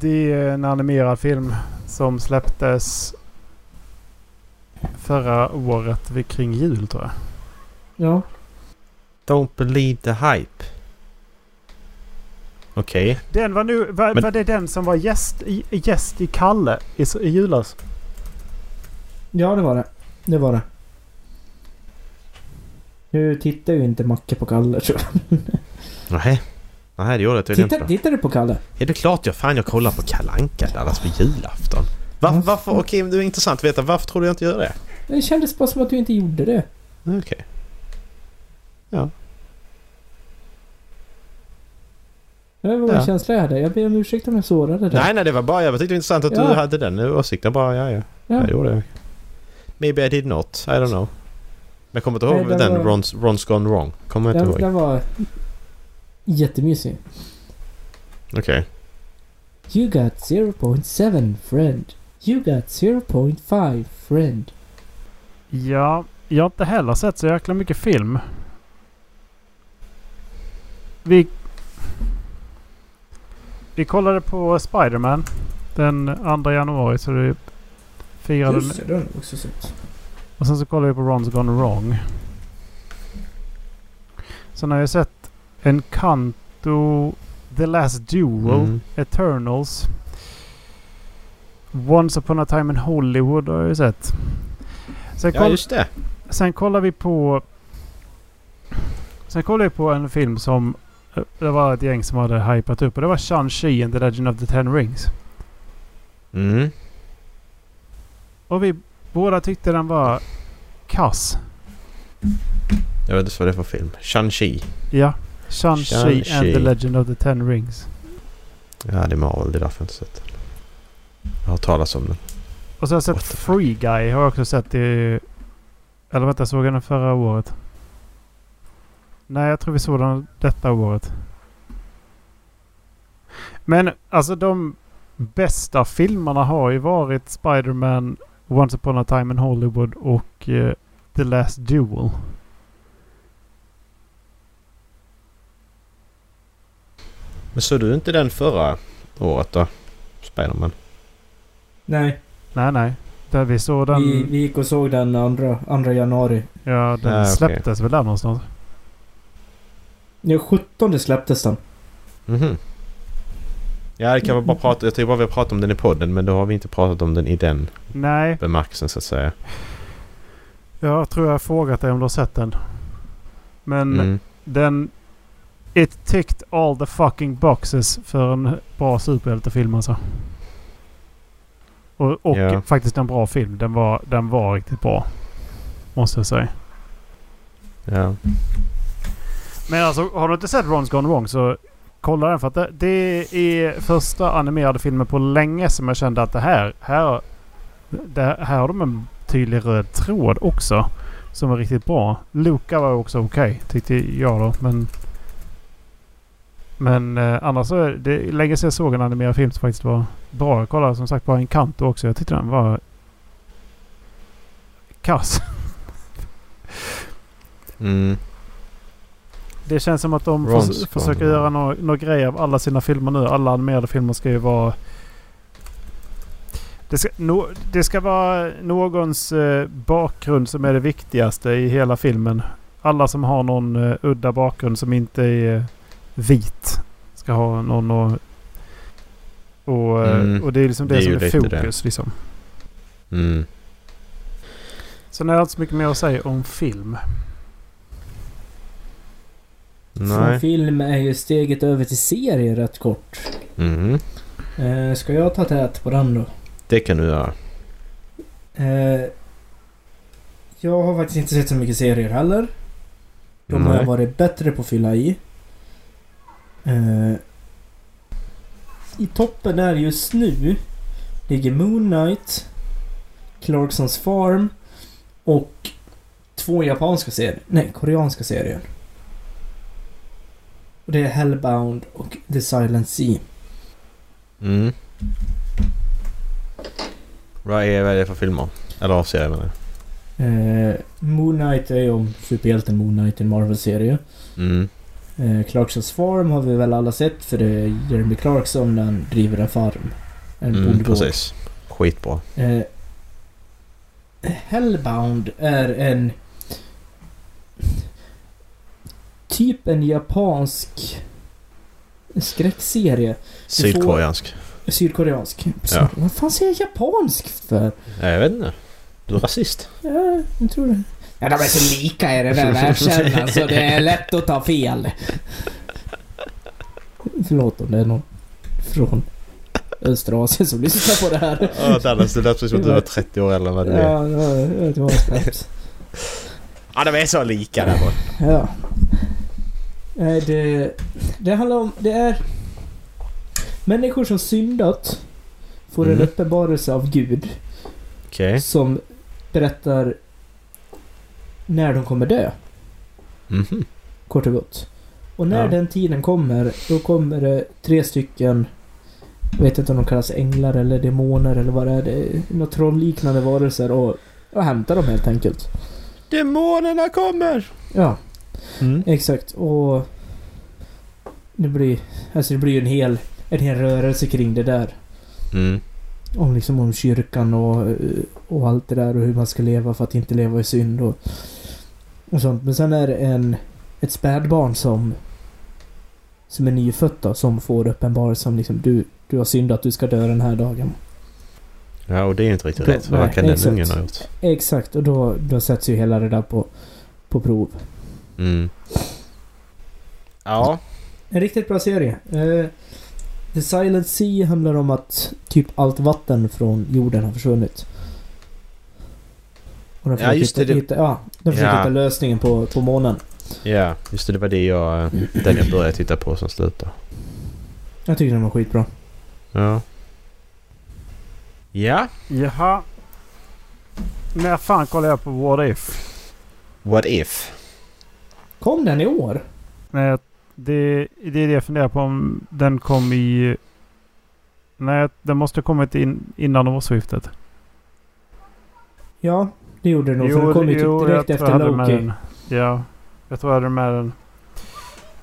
Det är en animerad film som släpptes förra året vid kring jul tror jag. Ja. Don't believe the hype. Okej. Den var nu... Var, Men- var det den som var gäst i, gäst i Kalle i, i julas? Ja, det var det. Det var det. Nu tittar ju inte Macke på Kalle tror jag. Nej. Nej, det gjorde jag tydligen Tittar, inte. tittar du på Kalle? Är det klart jag fan jag kollar på Kalle Anka Dallas på julafton? Var, Ja. varför? Okej, men det är intressant att veta. Varför tror du jag inte gör det? Det kändes bara som att du inte gjorde det. Okej. Det var en Ja. känsla jag hade. Jag ber om ursäkt om jag sårade dig. Nej, nej, det var bara... Jag tyckte det var intressant att Ja. du hade den åsikten. Bara, ja, ja. Ja. Jag gjorde det. Maybe I did not. I don't know. Men jag kommer inte ihåg Nej, den var- Ron's, Ron's Gone Wrong. Kommer jag inte ihåg. den var jättemysig. Okej. You got 0.7 friend. You got 0.5 friend. Ja, jag har inte heller sett så jäkla mycket film. Vi... Vi kollade på Spider-Man den 2 januari så det firade... Just det, den också sett. Och sen så kollade vi på Ron's Gone Wrong. Sen har jag sett Encanto, The Last Duel, Mm. Eternals. Once upon a time in Hollywood har jag ju sett. Sen, Ja, just det. sen kollar vi på... Sen kollade vi på en film som... eh, Det var ett gäng som hade hypat upp och det var Shang-Chi and the Legend of the Ten Rings. Mm. Och vi båda tyckte den var kass. Jag vet inte vad det är för film. Shang-Chi. Ja. Shang-Chi and Shang-Chi. the Legend of the Ten Rings. Ja, det är Marvel. Det är därför jag inte sett den. Jag har talas om den. Och så har jag sett? Free Guy har jag också sett i... Eller vänta, såg jag den förra året? Nej, jag tror vi såg den detta året. Men alltså de bästa filmerna har ju varit Spider-Man, Once upon a time in Hollywood och eh, The Last Duel. Men såg du inte den förra året då? Spiderman? Nej, Nej, nej. Där vi såg den... vi, vi gick och såg den andra, andra januari. Ja, den Ah, släpptes väl där någonstans. Ja, 17 släpptes den. Mhm. Ja, det kan vi bara prata... Jag tror bara vi har pratat om den i podden men då har vi inte pratat om den i den Nej, bemärkelsen så att säga. jag tror jag har frågat dig om du har sett den. Men Mm. den... It ticked all the fucking boxes för en bra superhjältefilm alltså. Och, och Ja. faktiskt en bra film. Den var, den var riktigt bra. Måste jag säga. Ja. Men alltså har du inte sett Ron's Gone Wrong så kolla den för att det, det är första animerade filmen på länge som jag kände att det här, här, det här har de en tydlig röd tråd också. Som är riktigt bra. Luca var också okej tyckte jag då men men eh, annars så är det länge sedan jag såg en animerad film som faktiskt var bra. Jag kollade som sagt på Encanto också. Jag tyckte den var kass. Mm. Det känns som att de förs- försöker göra några nå grejer av alla sina filmer nu. Alla animerade filmer ska ju vara... Det ska, no, det ska vara någons eh, bakgrund som är det viktigaste i hela filmen. Alla som har någon eh, udda bakgrund som inte är eh, vit ska ha någon och... Och, eh, Mm. och det är liksom det, Det är som är fokus liksom. Mm. Sen har jag inte så mycket mer att säga om film. Från Nej. film är ju steget över till serie rätt kort. Mm. Eh, ska jag ta tät på den då? Det kan du göra. Eh, jag har faktiskt inte sett så mycket serier heller. De har Nej. jag varit bättre på att fylla i. Eh, I toppen där just nu ligger Moon Knight, Clarksons Farm och två japanska serier. Nej, koreanska serier. Och det är Hellbound och The Silent Sea. Mm. Vad är vad är det för filmer? Eller serier menar jag. Eh, Moon Knight är ju om superhjälten Moon Knight i en Marvel-serie. Mm. Eh, Clarksons Farm har vi väl alla sett för det är Jeremy Clarkson när han driver en farm. En Mm, bondgård. precis. Skitbra. Eh, Hellbound är en... Typ en japansk skräckserie. Sydkoreansk. Sydkoreansk. Ja. Vad fan säger jag japansk för? Jag vet inte. Du är rasist. Ja, jag tror det. Ja, de är så lika i den där världskärnan <laughs> så det är lätt att ta fel. Förlåt om det är någon från östra Asien som lyssnar på det här. Ja, Dallas, det lät precis som att du var 30 år än vad du är. Ja, det var, det var skämt. Ja, de är så lika där bort. Ja. Nej, det, det handlar om... Det är... Människor som syndat får en Mm. uppenbarelse av Gud Okej. som berättar när de kommer dö. Mhm. Kort och gott. Och när Ja. den tiden kommer, då kommer det tre stycken... Jag vet inte om de kallas änglar eller demoner eller vad det är. Det är några trollliknande varelser och, och hämtar dem helt enkelt. Demonerna kommer! Ja, Mm. exakt. Och... Det blir... Alltså det blir ju en hel, en hel rörelse kring det där. Mm. Om liksom om kyrkan och, och allt det där och hur man ska leva för att inte leva i synd och, och sånt. Men sen är det en, ett spädbarn som som är nyfött då, som får uppenbarelse som liksom du, du har syndat, du ska dö den här dagen. Ja, och det är ju inte riktigt Då- rätt. Vad kan den exakt. ungen ha gjort? Exakt, och då, då sätts ju hela det där på, på prov. Mm. Ja. En riktigt bra serie. Eh, The Silent Sea handlar om att typ allt vatten från jorden har försvunnit. Och de Ja, just det, hitta, det- hitta, ja, de försöker Ja. hitta lösningen på, på månen. Ja, just det. Det var det jag, den jag började titta på som slutade. Jag tycker den var skitbra. Ja. Ja. Jaha. När fan kollar jag på What If? What if? Kom den i år? Nej, det, det är det jag funderar på om den kom i... Nej, den måste ha kommit in innan årsskiftet. Ja, det gjorde den nog. för den kom ju typ direkt efter Loki. den. Ja, jag tror jag hade med den.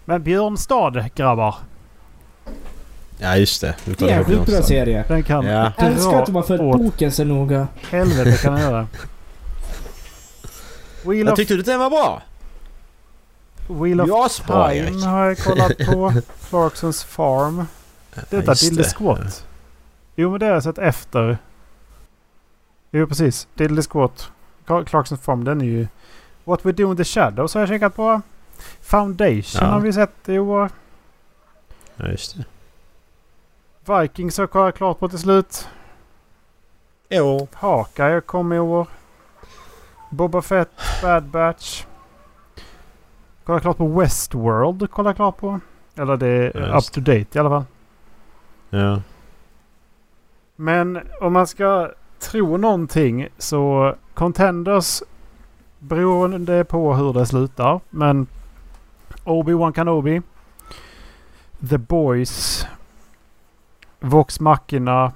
Men Björnstad, grabbar. Ja, just det. Du kollar på Jävligt bra serie. Den kan Ja. Jag älskar att de har åt följt boken så noga. helvete kan den göra. <laughs> Wheel Jag tyckte du den var bra? Wheel of Ja, bra, Time Erik. har jag kollat på. <laughs> Clarksons Farm. Detta Dilde det. Squat. Jo men det har jag sett efter. Jo precis. Dilde Squat. Cla- Clarksons Farm den är ju... What We Do In The Shadows har jag kikat på. Foundation Ja. har vi sett i år. Ja, just det. Vikings har jag kollat klart på till slut. Jo. Hawkeye kom i år. Boba Fett, Bad Batch. Kolla klart på Westworld. Kolla klart på. Eller det är Ja, up to date i alla fall. Ja. Men om man ska tro någonting så Contenders beroende på hur det slutar. Men Obi-Wan Kenobi. The Boys. Vox Machina.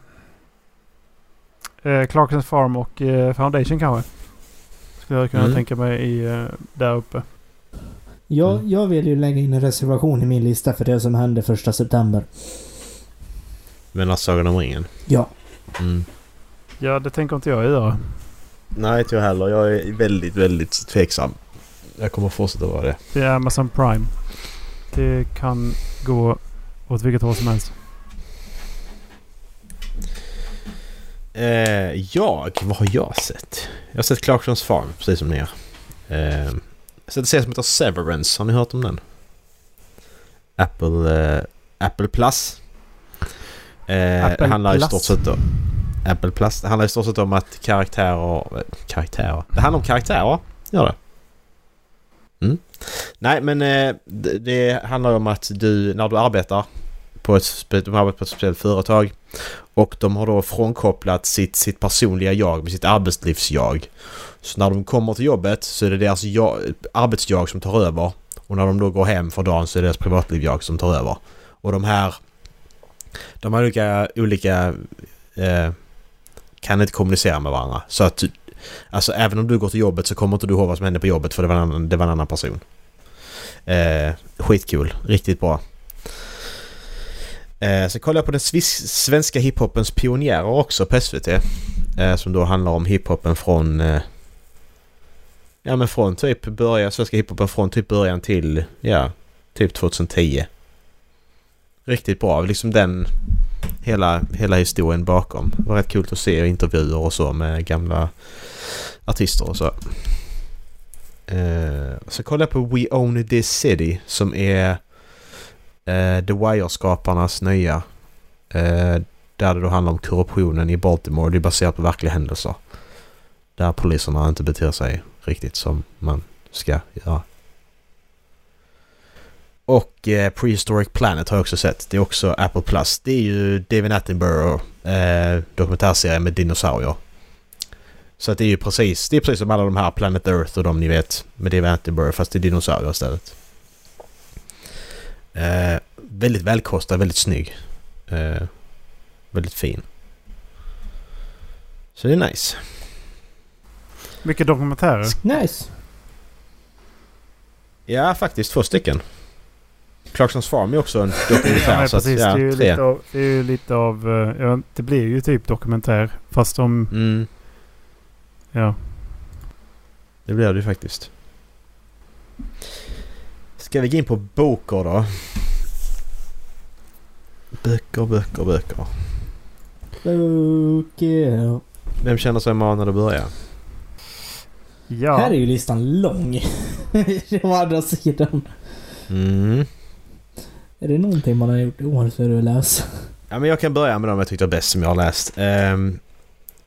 Eh, Clarksons Farm och eh, Foundation kanske. Skulle jag kunna Mm. tänka mig i, eh, där uppe. Jag, Mm. jag vill ju lägga in en reservation i min lista för det som hände första september. Men Sagan om ringen. Ja. Mm. Ja, det tänker inte jag göra. Nej, inte jag heller. Jag är väldigt, väldigt tveksam. Jag kommer fortsätta vara det. Det är Amazon Prime. Det kan gå åt vilket håll som helst. Eh, jag? Vad har jag sett? Jag har sett Clarksons Farm, precis som ni har. Eh, sett en serie som heter Severance. Har ni hört om den? Apple, eh, Apple Plus. Eh, Apple det handlar i Plus. stort sett om... Apple Plus. Det handlar i stort sett om att karaktärer... eh, Karaktärer? Det handlar om karaktärer. Gör det. Mm. Nej men eh, det, det handlar om att du när du arbetar på ett, de arbetar på ett speciellt företag och de har då frånkopplat sitt, sitt personliga jag med sitt arbetslivsjag. Så när de kommer till jobbet så är det deras jag, arbetsjag som tar över. Och när de då går hem för dagen så är det deras privatlivjag som tar över. Och de här... De har olika... olika eh, kan inte kommunicera med varandra. Så att... Alltså även om du går till jobbet så kommer inte du ihåg vad som hände på jobbet för det var en annan, det var en annan person. Eh, skitkul. Riktigt bra. Eh, så kollar jag på den svis- svenska hiphopens pionjärer också på SVT. Eh, som då handlar om hiphopen från... Eh, ja men från typ början, svenska hiphopen från typ början till, ja, typ 2010. Riktigt bra, liksom den... Hela, hela historien bakom. Det var rätt kul att se intervjuer och så med gamla artister och så. Eh, så kollar jag på We Own This City som är Eh, The Wire-skaparnas nya. Eh, Där det då handlar om korruptionen i Baltimore. Det är baserat på verkliga händelser. Där poliserna inte beter sig riktigt som man ska göra. Och eh, Prehistoric Planet har jag också sett. Det är också Apple Plus. Det är ju David Attenborough eh, dokumentärserie med dinosaurier. Så att det är ju precis, det är precis som alla de här Planet Earth och de ni vet med David Attenborough fast det är dinosaurier istället. Eh, väldigt välkostad, väldigt snygg. Eh, väldigt fin. Så det är nice. Mycket dokumentärer. Nice. Ja, faktiskt två stycken. Clarksons Farm är också en <clears throat> dokumentär. Ja, så att, precis. ja, det, är ju tre. lite av, det är ju lite av... eh, Ja, det blir ju typ dokumentär. Fast de... Mm, Ja. det blir det ju faktiskt. Ska vi gå in på böcker då? Böcker, böcker, böcker. Okay. Vem känner sig manad att börja? Ja. Här är ju listan lång. <laughs> Å andra sidan. Mm. Är det någonting man har gjort i år så är det att läsa. Ja, men jag kan börja med de jag tyckte var bäst som jag har läst. Ehm,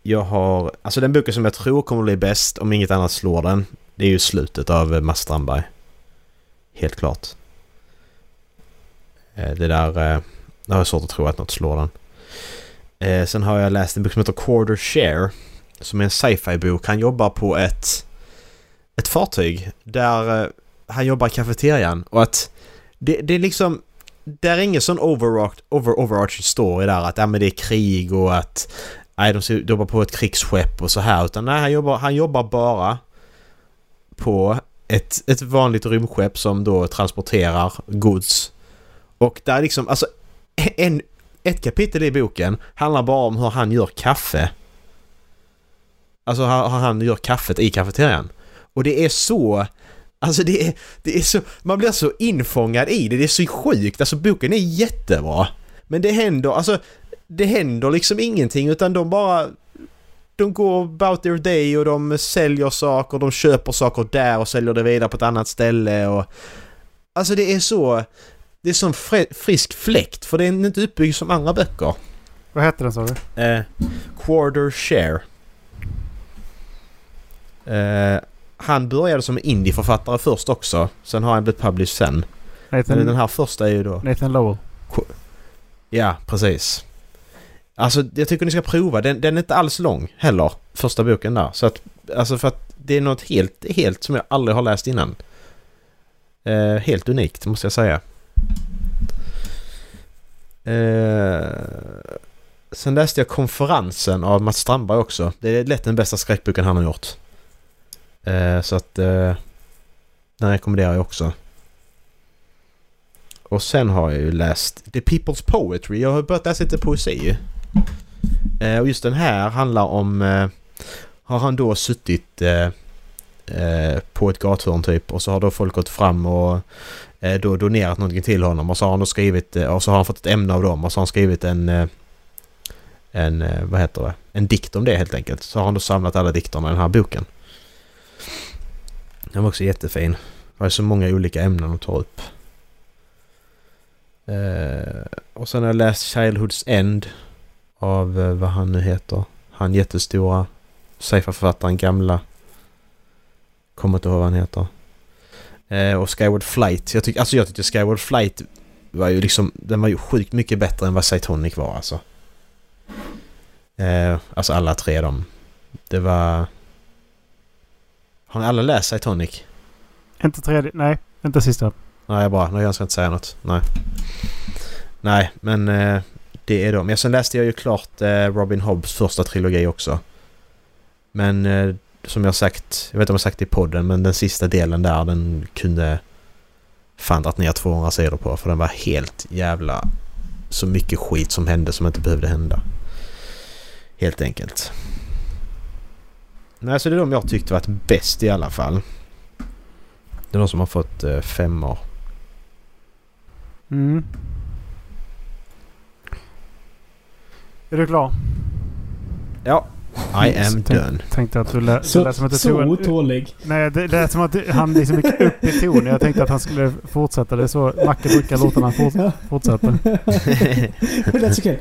jag har... Alltså den boken som jag tror kommer att bli bäst, om inget annat slår den, det är ju slutet av Mats Strandberg. Helt klart. Eh, det där... Eh, det har jag svårt att tro att något slår den. Eh, sen har jag läst en bok som heter Quarter Share. Som är en sci-fi bok. Han jobbar på ett... Ett fartyg där eh, han jobbar i kafeterian och att... Det, det är liksom... Det är ingen sån overarch, over, overarching story där att ja, men det är krig och att nej, de jobbar på ett krigsskepp och så här. Utan nej, han jobbar, han jobbar bara på ett, ett vanligt rymdskepp som då transporterar gods. Och där liksom, alltså en, ett kapitel i boken handlar bara om hur han gör kaffe. Alltså hur hur han gör kaffet i kafeterian. Och det är så... Alltså det är, det är så... Man blir så infångad i det. Det är så sjukt. Alltså boken är jättebra. Men det händer, alltså... Det händer liksom ingenting utan de bara... De går about their day och de säljer saker, de köper saker där och säljer det vidare på ett annat ställe och... Alltså det är så... Det är fre- frisk fläkt för det är inte uppbyggd som andra böcker. Vad heter den sa du? Eh, quarter share. Eh, han började som indieförfattare först också. Sen har han blivit published sen. Men Nathan, den här första är ju då... Nathan Lowell. Ja, precis. Alltså jag tycker ni ska prova. Den, den är inte alls lång heller. Första boken där. Så att... Alltså för att det är något helt, helt som jag aldrig har läst innan. Eh, helt unikt måste jag säga. Eh, sen läste jag Konferensen av Mats Strandberg också. Det är lätt den bästa skräckboken han har gjort. Eh, så att... Eh, den rekommenderar jag också. Och sen har jag ju läst The People's Poetry. Jag har börjat läsa lite poesi. Eh, och just den här handlar om... Eh, har han då suttit eh, på ett gathörn typ och så har då folk gått fram och då donerat någonting till honom och så har han då skrivit och så har han fått ett ämne av dem och så har han skrivit en... En... Vad heter det? En dikt om det helt enkelt. Så har han då samlat alla dikterna i den här boken. Den var också jättefin. Det är så många olika ämnen de tar upp. Eh, och sen har jag läst Childhood's End av eh, vad han nu heter. Han jättestora sci-fi-författaren gamla. Kommer inte ihåg vad han heter. Eh, och Skyward Flight. Jag tycker, alltså jag tyckte Skyward Flight var ju liksom, den var ju sjukt mycket bättre än vad Cytonic var alltså. Eh, alltså alla tre de. Det var... Har ni alla läst Cytonic? Inte tredje... Nej, inte sista. Nej, bra. Jag ska inte säga något. Nej. Nej, men eh, det är de. Ja, sen läste jag ju klart eh, Robin Hobbs första trilogi också. Men eh, som jag sagt, jag vet inte om jag sagt det i podden, men den sista delen där den kunde fan dragit ner 200 sidor på för den var helt jävla så mycket skit som hände som inte behövde hända. Helt enkelt. Nej, så det är de jag tyckte varit bäst i alla fall. Det är de som har fått eh, femmor. Mm. Är du klar? Ja. I am Tänk- done. Tänkte att du, lä- du Så, lät som att du så otålig. Nej, det lät som att han liksom gick upp i ton. Jag tänkte att han skulle fortsätta. Det är så Macke brukar låta när han fort, fortsätter. Men That's okay.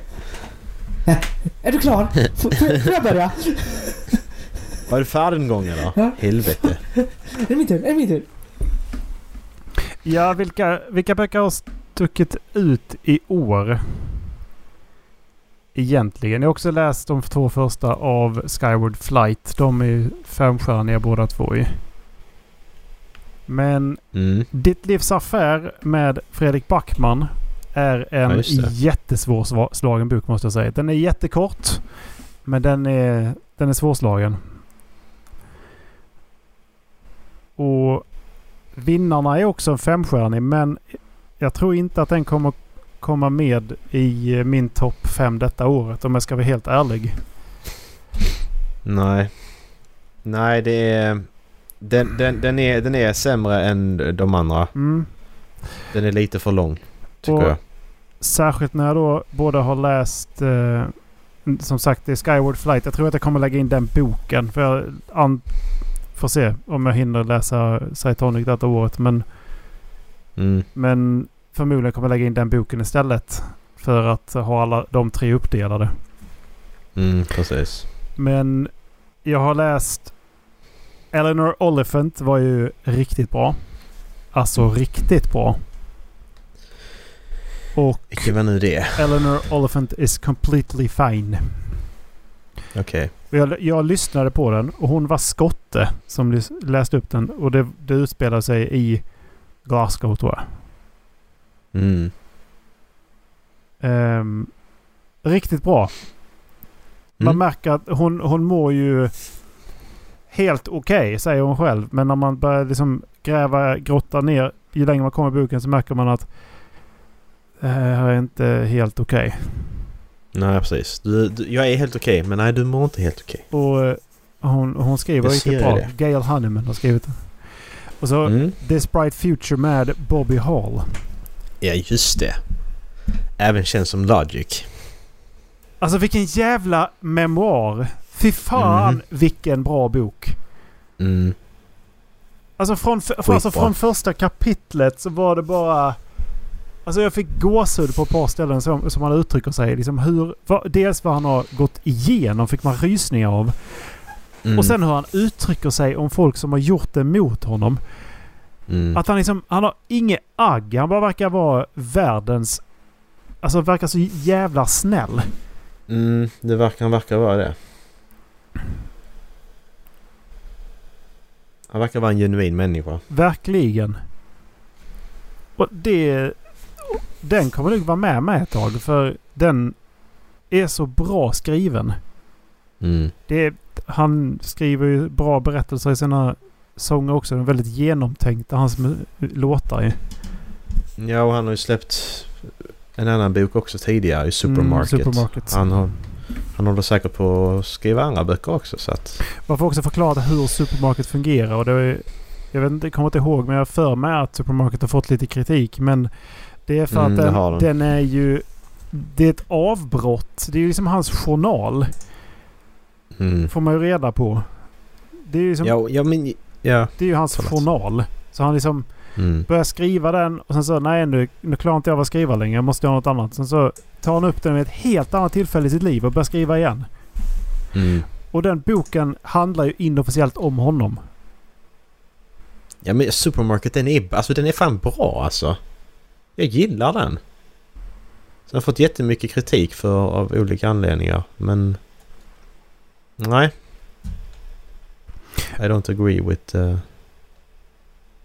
Är du klar? F- f- Får jag börja? Var du färdig en gång eller? Ja. Helvete. Är det min tur? Är det min tur? Ja, vilka, vilka böcker har stuckit ut i år? Egentligen. Jag har också läst de två första av Skyward Flight. De är ju femstjärniga båda två ju. Men Mm. Ditt livs affär med Fredrik Backman är Ja, en det. jättesvårslagen bok måste jag säga. Den är jättekort. Men den är, den är svårslagen. Och vinnarna är också en femstjärnig men jag tror inte att den kommer komma med i min topp fem detta året om jag ska vara helt ärlig. Nej. Nej, det är... Den, den, den, är, den är sämre än de andra. Mm. Den är lite för lång. Tycker Och- jag. Särskilt när jag då både har läst eh, som sagt det är Skyward Flight. Jag tror att jag kommer lägga in den boken. För jag an- får se om jag hinner läsa Cytonic detta året. Men, Mm. men förmodligen kommer lägga in den boken istället. För att ha alla de tre uppdelade. Mm, precis. Men jag har läst Eleanor Oliphant var ju riktigt bra. Alltså riktigt bra. Och Vilken var nu det? Eleanor Oliphant is completely fine. Okej. Och Jag, jag lyssnade på den och hon var skotte som läste upp den. Och det, det utspelade sig i Glasgow tror jag. Mm. Ehm, riktigt bra. Man Mm. märker att hon, hon mår ju helt okej, säger hon själv. Men när man börjar liksom gräva, grotta ner, ju längre man kommer i boken så märker man att det här är inte helt okej. Nej, precis. Du, du, jag är helt okej, men nej, du mår inte helt okej. Och eh, hon, hon skriver Jag riktigt bra. det. Gail Honeyman har skrivit den. Och så Mm. This Bright Future med Bobby Hall. Ja, just det. Även känns som Logic. Alltså vilken jävla memoar. Fy fan Mhm. vilken bra bok. Mm. Alltså från, f- alltså från första kapitlet så var det bara... Alltså jag fick gåshud på ett par ställen som, som han uttrycker sig. Liksom hur, vad, dels vad han har gått igenom fick man rysningar av. Mm. Och sen hur han uttrycker sig om folk som har gjort det mot honom. Mm. Att han liksom, han har inget agg. Han bara verkar vara världens... Alltså verkar så jävla snäll. Mm, det verkar, han verkar vara det. Han verkar vara en genuin människa. Verkligen. Och det... Den kommer nog vara med mig ett tag för den är så bra skriven. Mm. Det han skriver ju bra berättelser i sina sånger också. De är väldigt genomtänkta, hans låtar ju. Ja, och han har ju släppt en annan bok också tidigare i Supermarket. Mm, Supermarket. Han, har, han håller säkert på att skriva andra böcker också så att... Man får också förklara hur Supermarket fungerar. Och det är, jag vet inte, jag kommer inte ihåg men jag för mig att Supermarket har fått lite kritik. Men det är för Mm, att den, har de. den är ju... Det är ett avbrott. Det är ju liksom hans journal. Mm. Får man ju reda på. Det är ju, liksom, Ja, ja, men... Ja. det är ju hans journal. Så han liksom Mm. börjar skriva den och sen så nej nu, nu klarar inte jag av att skriva längre. Jag måste göra något annat. Sen så tar han upp den vid ett helt annat tillfälle i sitt liv och börjar skriva igen. Mm. Och den boken handlar ju inofficiellt om honom. Ja, men Supermarket den är, alltså, den är fan bra alltså. Jag gillar den. Så jag har fått jättemycket kritik för av olika anledningar men... Nej. I don't agree with... Uh,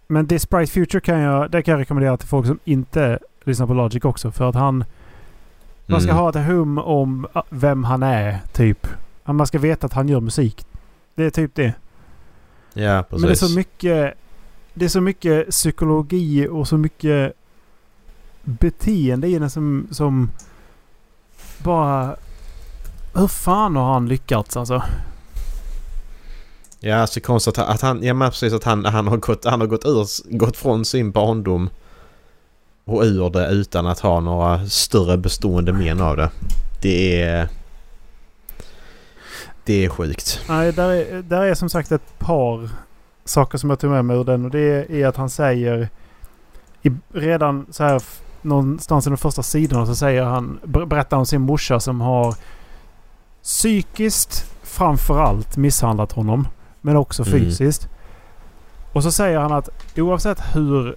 Men This Bright Future kan jag, det kan jag rekommendera till folk som inte lyssnar på Logic också. För att han... Man ska mm. ha ett hum om ah, vem han är, typ. Man ska veta att han gör musik. Det är typ det. Ja, precis. Men det är så mycket... Det är så mycket psykologi och så mycket beteende i den som, som bara... Hur fan har han lyckats alltså? Ja, så konstigt att, han... Ja, men precis att han, han har gått, han har gått, ur, gått från sin barndom och ur det utan att ha några större bestående men av det. Det är... Det är sjukt. Nej, där är, där är som sagt ett par saker som jag tog med mig ur den. Och det är att han säger... I, redan så här någonstans i de första sidorna så säger han... Berättar om sin morsa som har psykiskt framförallt misshandlat honom. Men också Mm. fysiskt. Och så säger han att oavsett hur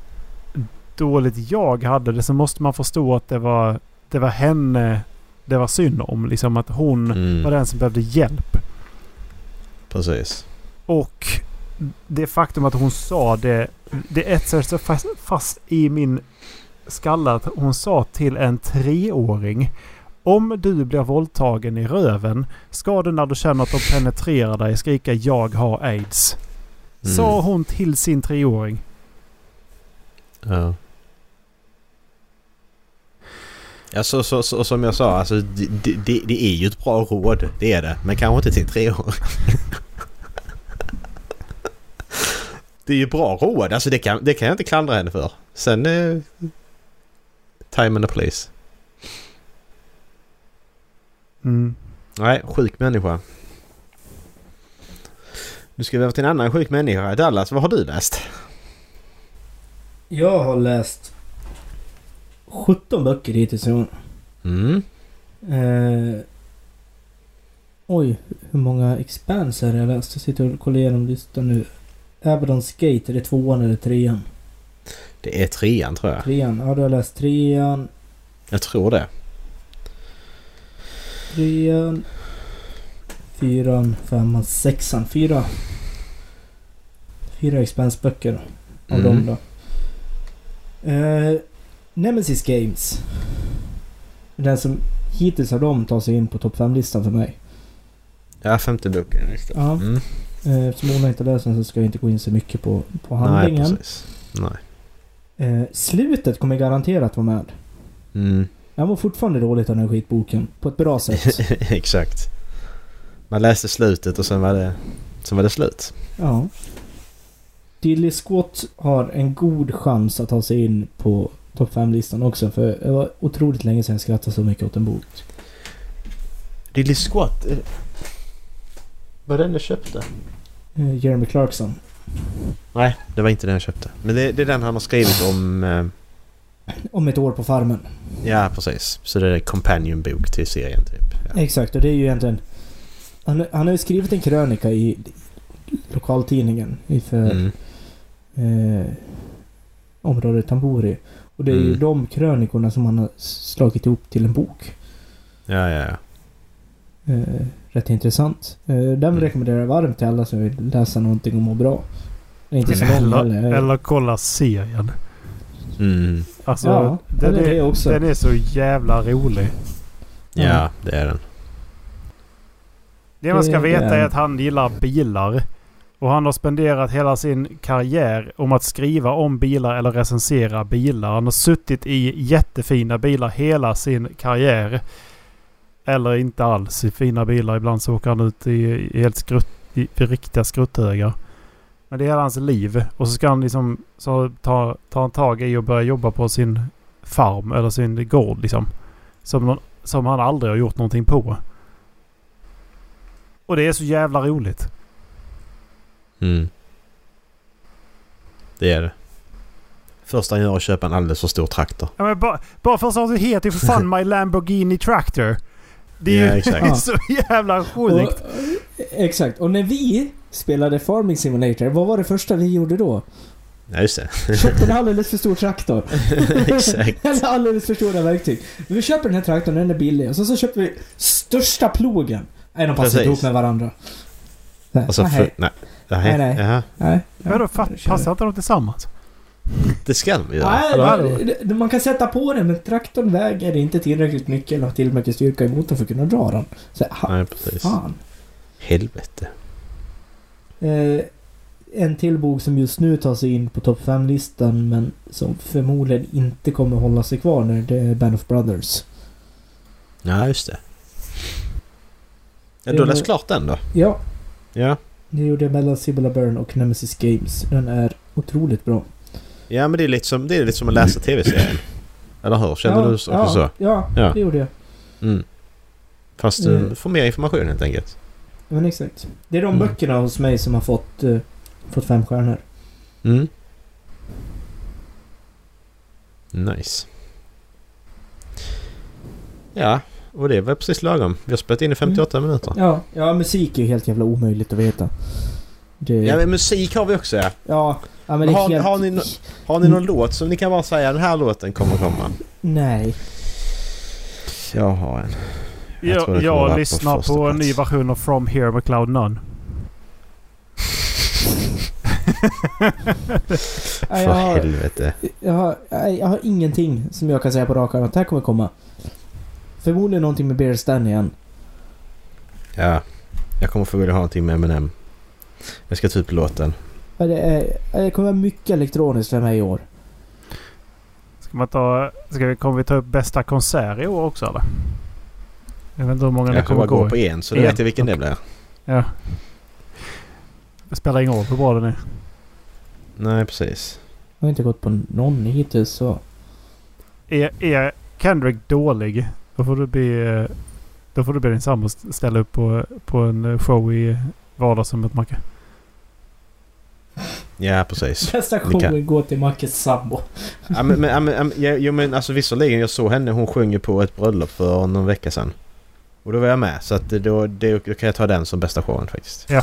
dåligt jag hade det så måste man förstå att det var, det var henne det var synd om. Liksom att hon var Mm. den som behövde hjälp. Precis. Och det faktum att hon sa det. Det etsar så fast, fast i min skalle att hon sa till en treåring. Om du blir våldtagen i röven ska du när du känner att de penetrerar dig skrika jag har aids. Mm. Sa hon till sin treåring. Ja. Ja, så, så, som jag sa, alltså, det, det, det är ju ett bra råd. Det är det. Men kanske inte till tre år. <laughs> det är ju bra råd. Alltså det kan, det kan jag inte klandra henne för. Sen... Eh, time and a place. Mm. Nej, sjuk människa. Nu ska vi över till en annan sjuk människa. Dallas, vad har du läst? Jag har läst 17 böcker hittills i år. Mm. Eh, oj, hur många expans är det jag läst? Jag sitter och kollar igenom listan nu. Abaddon's Gate, är det tvåan eller trean? Det är trean tror jag. Trean, ja du har läst trean, Jag tror det. Trean, fyran, femman, sexan. Fyra. Fyra expansböcker av Mm. dem då. Eh, Nemesis Games. Den som hittills av dem tar sig in på topp 5-listan för mig. Ja, femte boken. Just det. Ja. Mm. Eh, Eftersom Ola inte läst den så ska jag inte gå in så mycket på, på Nej, handlingen. precis. Nej. eh, slutet kommer garanterat vara med. Mm. Jag mår fortfarande dåligt av den här skitboken. På ett bra sätt. <laughs> Exakt. Man läste slutet och sen var det, sen var det slut. ja. Dilly Squat har en god chans att ta sig in på topp 5-listan också. För det var otroligt länge sedan jag skrattade så mycket åt en bok. Lily Squat. eh, Var det den du köpte? Eh, Jeremy Clarkson. Nej, det var inte den jag köpte. Men det, det är den han har skrivit om... Om ett år på farmen. ja, precis. Så det är en companion-bok till serien typ. Ja. Exakt, och det är ju egentligen... Han, han har ju skrivit en krönika i lokaltidningen för Mm. eh, området han bor i. Och det är ju Mm. de krönikorna som han har slagit ihop till en bok. Ja, ja, ja. Eh, rätt intressant. Eh, den Mm. rekommenderar jag varmt till alla som vill läsa någonting och må bra. Inte så lång Eller, eller kolla serien. Mm. Alltså, Ja, den, eller det är, också. den är så jävla rolig. Ja, Ja. det är den. Det man ska veta är- är att han gillar bilar. Och han har spenderat hela sin karriär om att skriva om bilar eller recensera bilar. Han har suttit i jättefina bilar hela sin karriär. Eller inte alls i fina bilar. Ibland så åker han ut i, i helt skrutt, i, i riktiga skrutthögar. Men det är hela hans liv. Och så ska han liksom så ta, ta en tag i och börja jobba på sin farm eller sin gård liksom. Som, någon, som han aldrig har gjort någonting på. Och det är så jävla roligt. Mm. Det är det. Första han gör är att köpa en alldeles för stor traktor. Ja, men bara, bara för att det heter ju för fan My Lamborghini Tractor. Det är Ja, ju exakt. <laughs> så jävla Och, sjukt. eh, exakt. Och när vi spelade Farming Simulator, vad var det första vi gjorde då? Ja, just det. <laughs> Köpte en alldeles för stor traktor. <laughs> Exakt. <laughs> Eller alldeles för stora verktyg. Vi köper den här traktorn, den är billig. Och så, så köper vi största plogen. Nej, de passar inte ihop med varandra. Nej, Och så nej, nej. Nej, Nej. Jaha. nej. Vadå, fa- passar inte de tillsammans? Det ska vi göra. Nej, man kan sätta på den men traktorn väger inte tillräckligt mycket eller har tillräckligt mycket styrka i motorn för att kunna dra den. Så, ha, Nej, precis. fan. Helvete. Eh, en till bok som just nu tar sig in på topp 5-listan men som förmodligen inte kommer hålla sig kvar nu, det är Band of Brothers. Ja, just det. Ja, Det du har läst klart den då? Ja, Ja. det gjorde jag mellan Sibylla Byrne och Nemesis Games. Den är otroligt bra. Ja, men det är lite som, det är lite som att läsa <clears throat> tv-serien. Eller hur? Kände ja, du också ja, så? Ja, Ja. det gjorde jag. Mm. Fast du Mm. får mer information helt enkelt. Men exakt. Det är de Mm. böckerna hos mig som har fått, eh, fått fem stjärnor. Mm. Nice. Ja, Och det var precis lagom. Vi har spelat in i 58 minuter. Ja, ja musik är ju helt jävla omöjligt att veta. Det, Ja men musik har vi också ja. ja, ja men det är Har- helt... har ni nå- Har ni någon låt som ni kan bara säga den här låten kommer komma? Nej. Jag har en. Jag Jag, på lyssnar första på en ny version av From Here med Cloud None. <laughs> För jag, har, helvete. jag, har, jag har ingenting som jag kan säga på rak arm att det här kommer komma. Förmodligen någonting med Bear Stan igen. Ja. Jag kommer förmodligen ha någonting med Eminem. Jag ska ta upp låten. Ja, Det, är, det kommer vara mycket elektroniskt för mig i år. Ska man ta... Ska vi, kommer vi ta upp bästa konsert i år också eller? Jag vet inte hur många det Jag kommer kommer bara gå gå på en så En. vet jag vilken det blir. Ja. Det spelar ingen roll hur bra den är. Nej precis. Jag har inte gått på någon hittills så... Är, är Kendrick dålig, då får du be... Då får du be din sambo ställa upp på, på en show i vardagsrummet Macke. Ja precis. <laughs> Bästa showen går till Mackes sambo. ja, men, men, ja, men, ja, men- ja, jo men alltså visserligen jag såg henne hon sjunger på ett bröllop för någon vecka sedan. Och då var jag med så att det- då, det, då kan jag ta den som bästa showen faktiskt. Ja.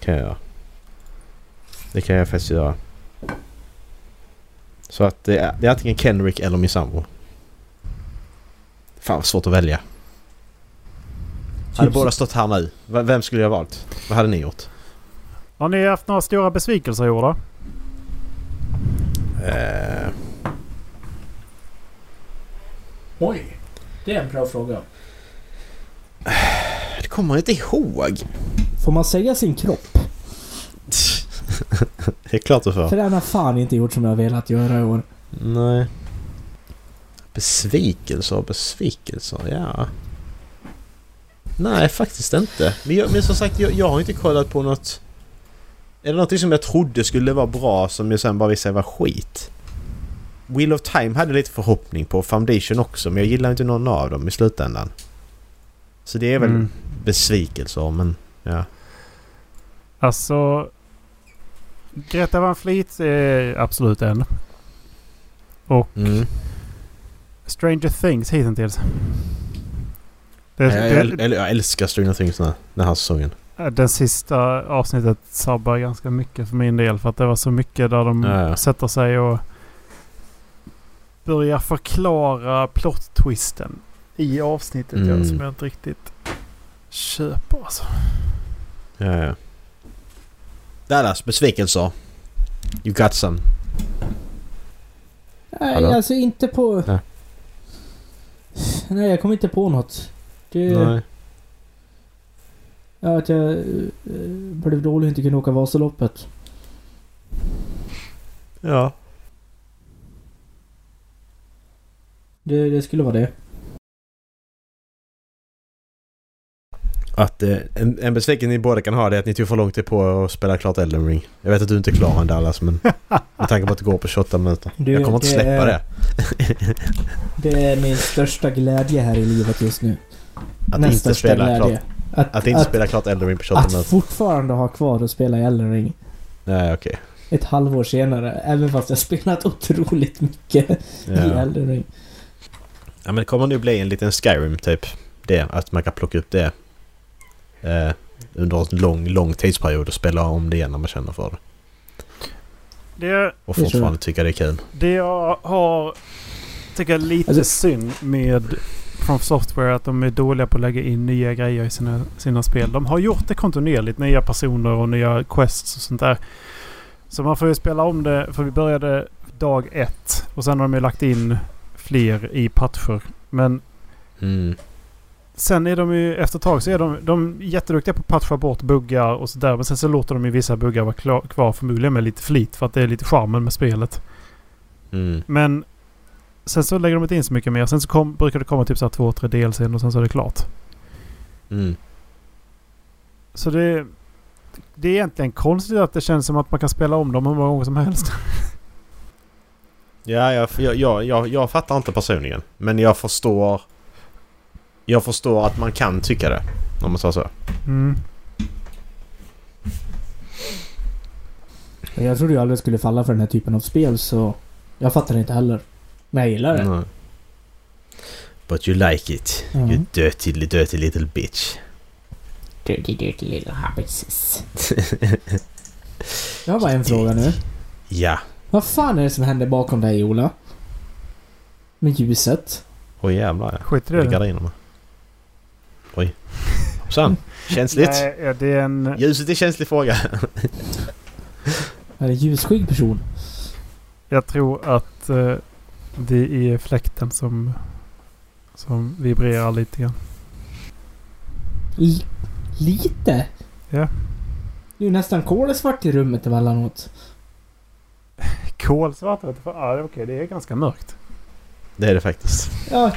Kan jag göra. Det kan jag faktiskt göra. Så att det är, det är antingen Kendrick eller min sambo. Fan vad svårt att välja. Hade Typ båda stått här nu, vem skulle jag valt? Vad hade ni gjort? Har ni haft några stora besvikelser i år då? Eh, Oj! Det är en bra fråga. Det kommer jag inte ihåg. Får man säga sin kropp? <laughs> det är klart du får. För den har fan inte gjort som jag velat göra i år. Nej. Besvikelser och besvikelser, ja. Nej, faktiskt inte. Men, jag, men som sagt, jag, jag har inte kollat på något... Är det något som jag trodde skulle vara bra som jag sen bara visade var skit? Wheel of Time hade lite förhoppning på. Foundation också, men jag gillar inte någon av dem i slutändan. Så det är väl Mm. besvikelser, men ja. Alltså... Greta Van Fleet är absolut en. Och Mm. Stranger Things hittills. Det, Jag, jag, det, jag, jag älskar Stranger Things den här, den här säsongen. den sista avsnittet sabbar ganska mycket för min del. För att det var så mycket där de Ja, ja. sätter sig och börjar förklara plot-twisten i avsnittet. Mm. Ja, som jag inte riktigt köper alltså. Ja, ja. Dallas, besvikelser. You got some. Nej, Hallå? alltså inte på... Ja. Nej, jag kommer inte på något. Det... Nej. Ja, att jag eh, blev dålig och inte kunde åka Vasaloppet. Ja. Det, det skulle vara det. Att eh, en, en besvikelse ni båda kan ha det är att ni tog för lång tid på att spela klart Elden Ring. Jag vet att du inte är klar än <laughs> Dallas men med tanke på att det går på 28 minuter. Du, jag kommer inte släppa är- det. <laughs> Det är min största glädje här i livet just nu. Att Näst inte spela klart, Att, att inte att, spela klart Elden Ring på 28 att minuter. fortfarande ha kvar och spela i Elden Ring. Nej okej. Ett halvår senare. Även fast jag spelat otroligt mycket i Ja. Elden Ring. ja men det kommer nu bli en liten Skyrim typ. Det, att man kan plocka upp det. Eh, under en lång, lång tidsperiod och spela om det igen när man känner för det. Det, Och fortfarande tycka det är kul. det jag har... Tycker är lite Alltså- synd med From Software att de är dåliga på att lägga in nya grejer i sina, sina spel. De har gjort det kontinuerligt. Nya personer och nya quests och sånt där. Så man får ju spela om det. För vi började dag ett. Och sen har de ju lagt in fler i patcher. Men Mm. Sen är de ju efter ett tag så är de, de är jätteduktiga på att patcha bort buggar och sådär. Men sen så låter de ju vissa buggar vara klar, kvar förmodligen med lite flit. För att det är lite charmen med spelet. Mm. Men sen så lägger de inte in så mycket mer. Sen så kom, brukar det komma typ så här två, tre DLC och sen så är det klart. Mm. Så det, det är egentligen konstigt att det känns som att man kan spela om dem hur många gånger som helst. <laughs> Ja, jag, jag, jag, jag, jag fattar inte personligen. Men jag förstår... Jag förstår att man kan tycka det. Om man säger så. Mm. Jag trodde ju aldrig skulle falla för den här typen av spel så... Jag fattar det inte heller. Men jag gillar det. Nej. But you like it. Mm. You dirty, dirty little bitch. Dirty dirty little hobbitses. Jag har bara en fråga nu. ja. Vad fan är det som händer bakom dig Ola? Med ljuset? Oj jävlar ja. Skit i Det. Oj. Hoppsan. Känsligt. Nej, det är en... Ljuset är känslig fråga. Är det ljusskygg person? Jag tror att eh, det är fläkten som, som vibrerar lite grann. L- lite? Ja. Det är ju nästan kolsvart i rummet emellanåt. Kolsvart? Ja, okej. Det är ganska mörkt. Det är det faktiskt. Ja.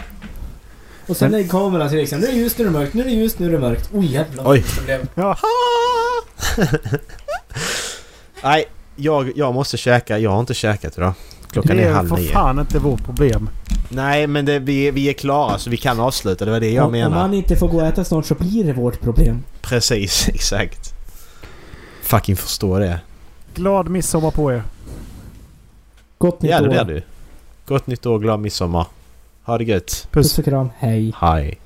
Och sen är kameran till liksom. Nu är det ljust, nu är det mörkt, nu är det ljust, nu är det mörkt. Oj jävlar. Oj. Det blev- Ja. <laughs> Nej, jag, jag måste käka. Jag har inte käkat idag. Klockan det är är halv för nio. fan inte vårt problem. Nej, men det, vi, vi är klara så vi kan avsluta. Det var det jag Om- Om man inte får gå och äta snart så blir det vårt problem. Precis, <laughs> exakt. Fucking förstå det. Glad midsommar på er. Gott nytt Ja, det år. blir du. Gott nytt år, glad midsommar. Ha det gött. Puss. Puss och kram. Hej. Hej.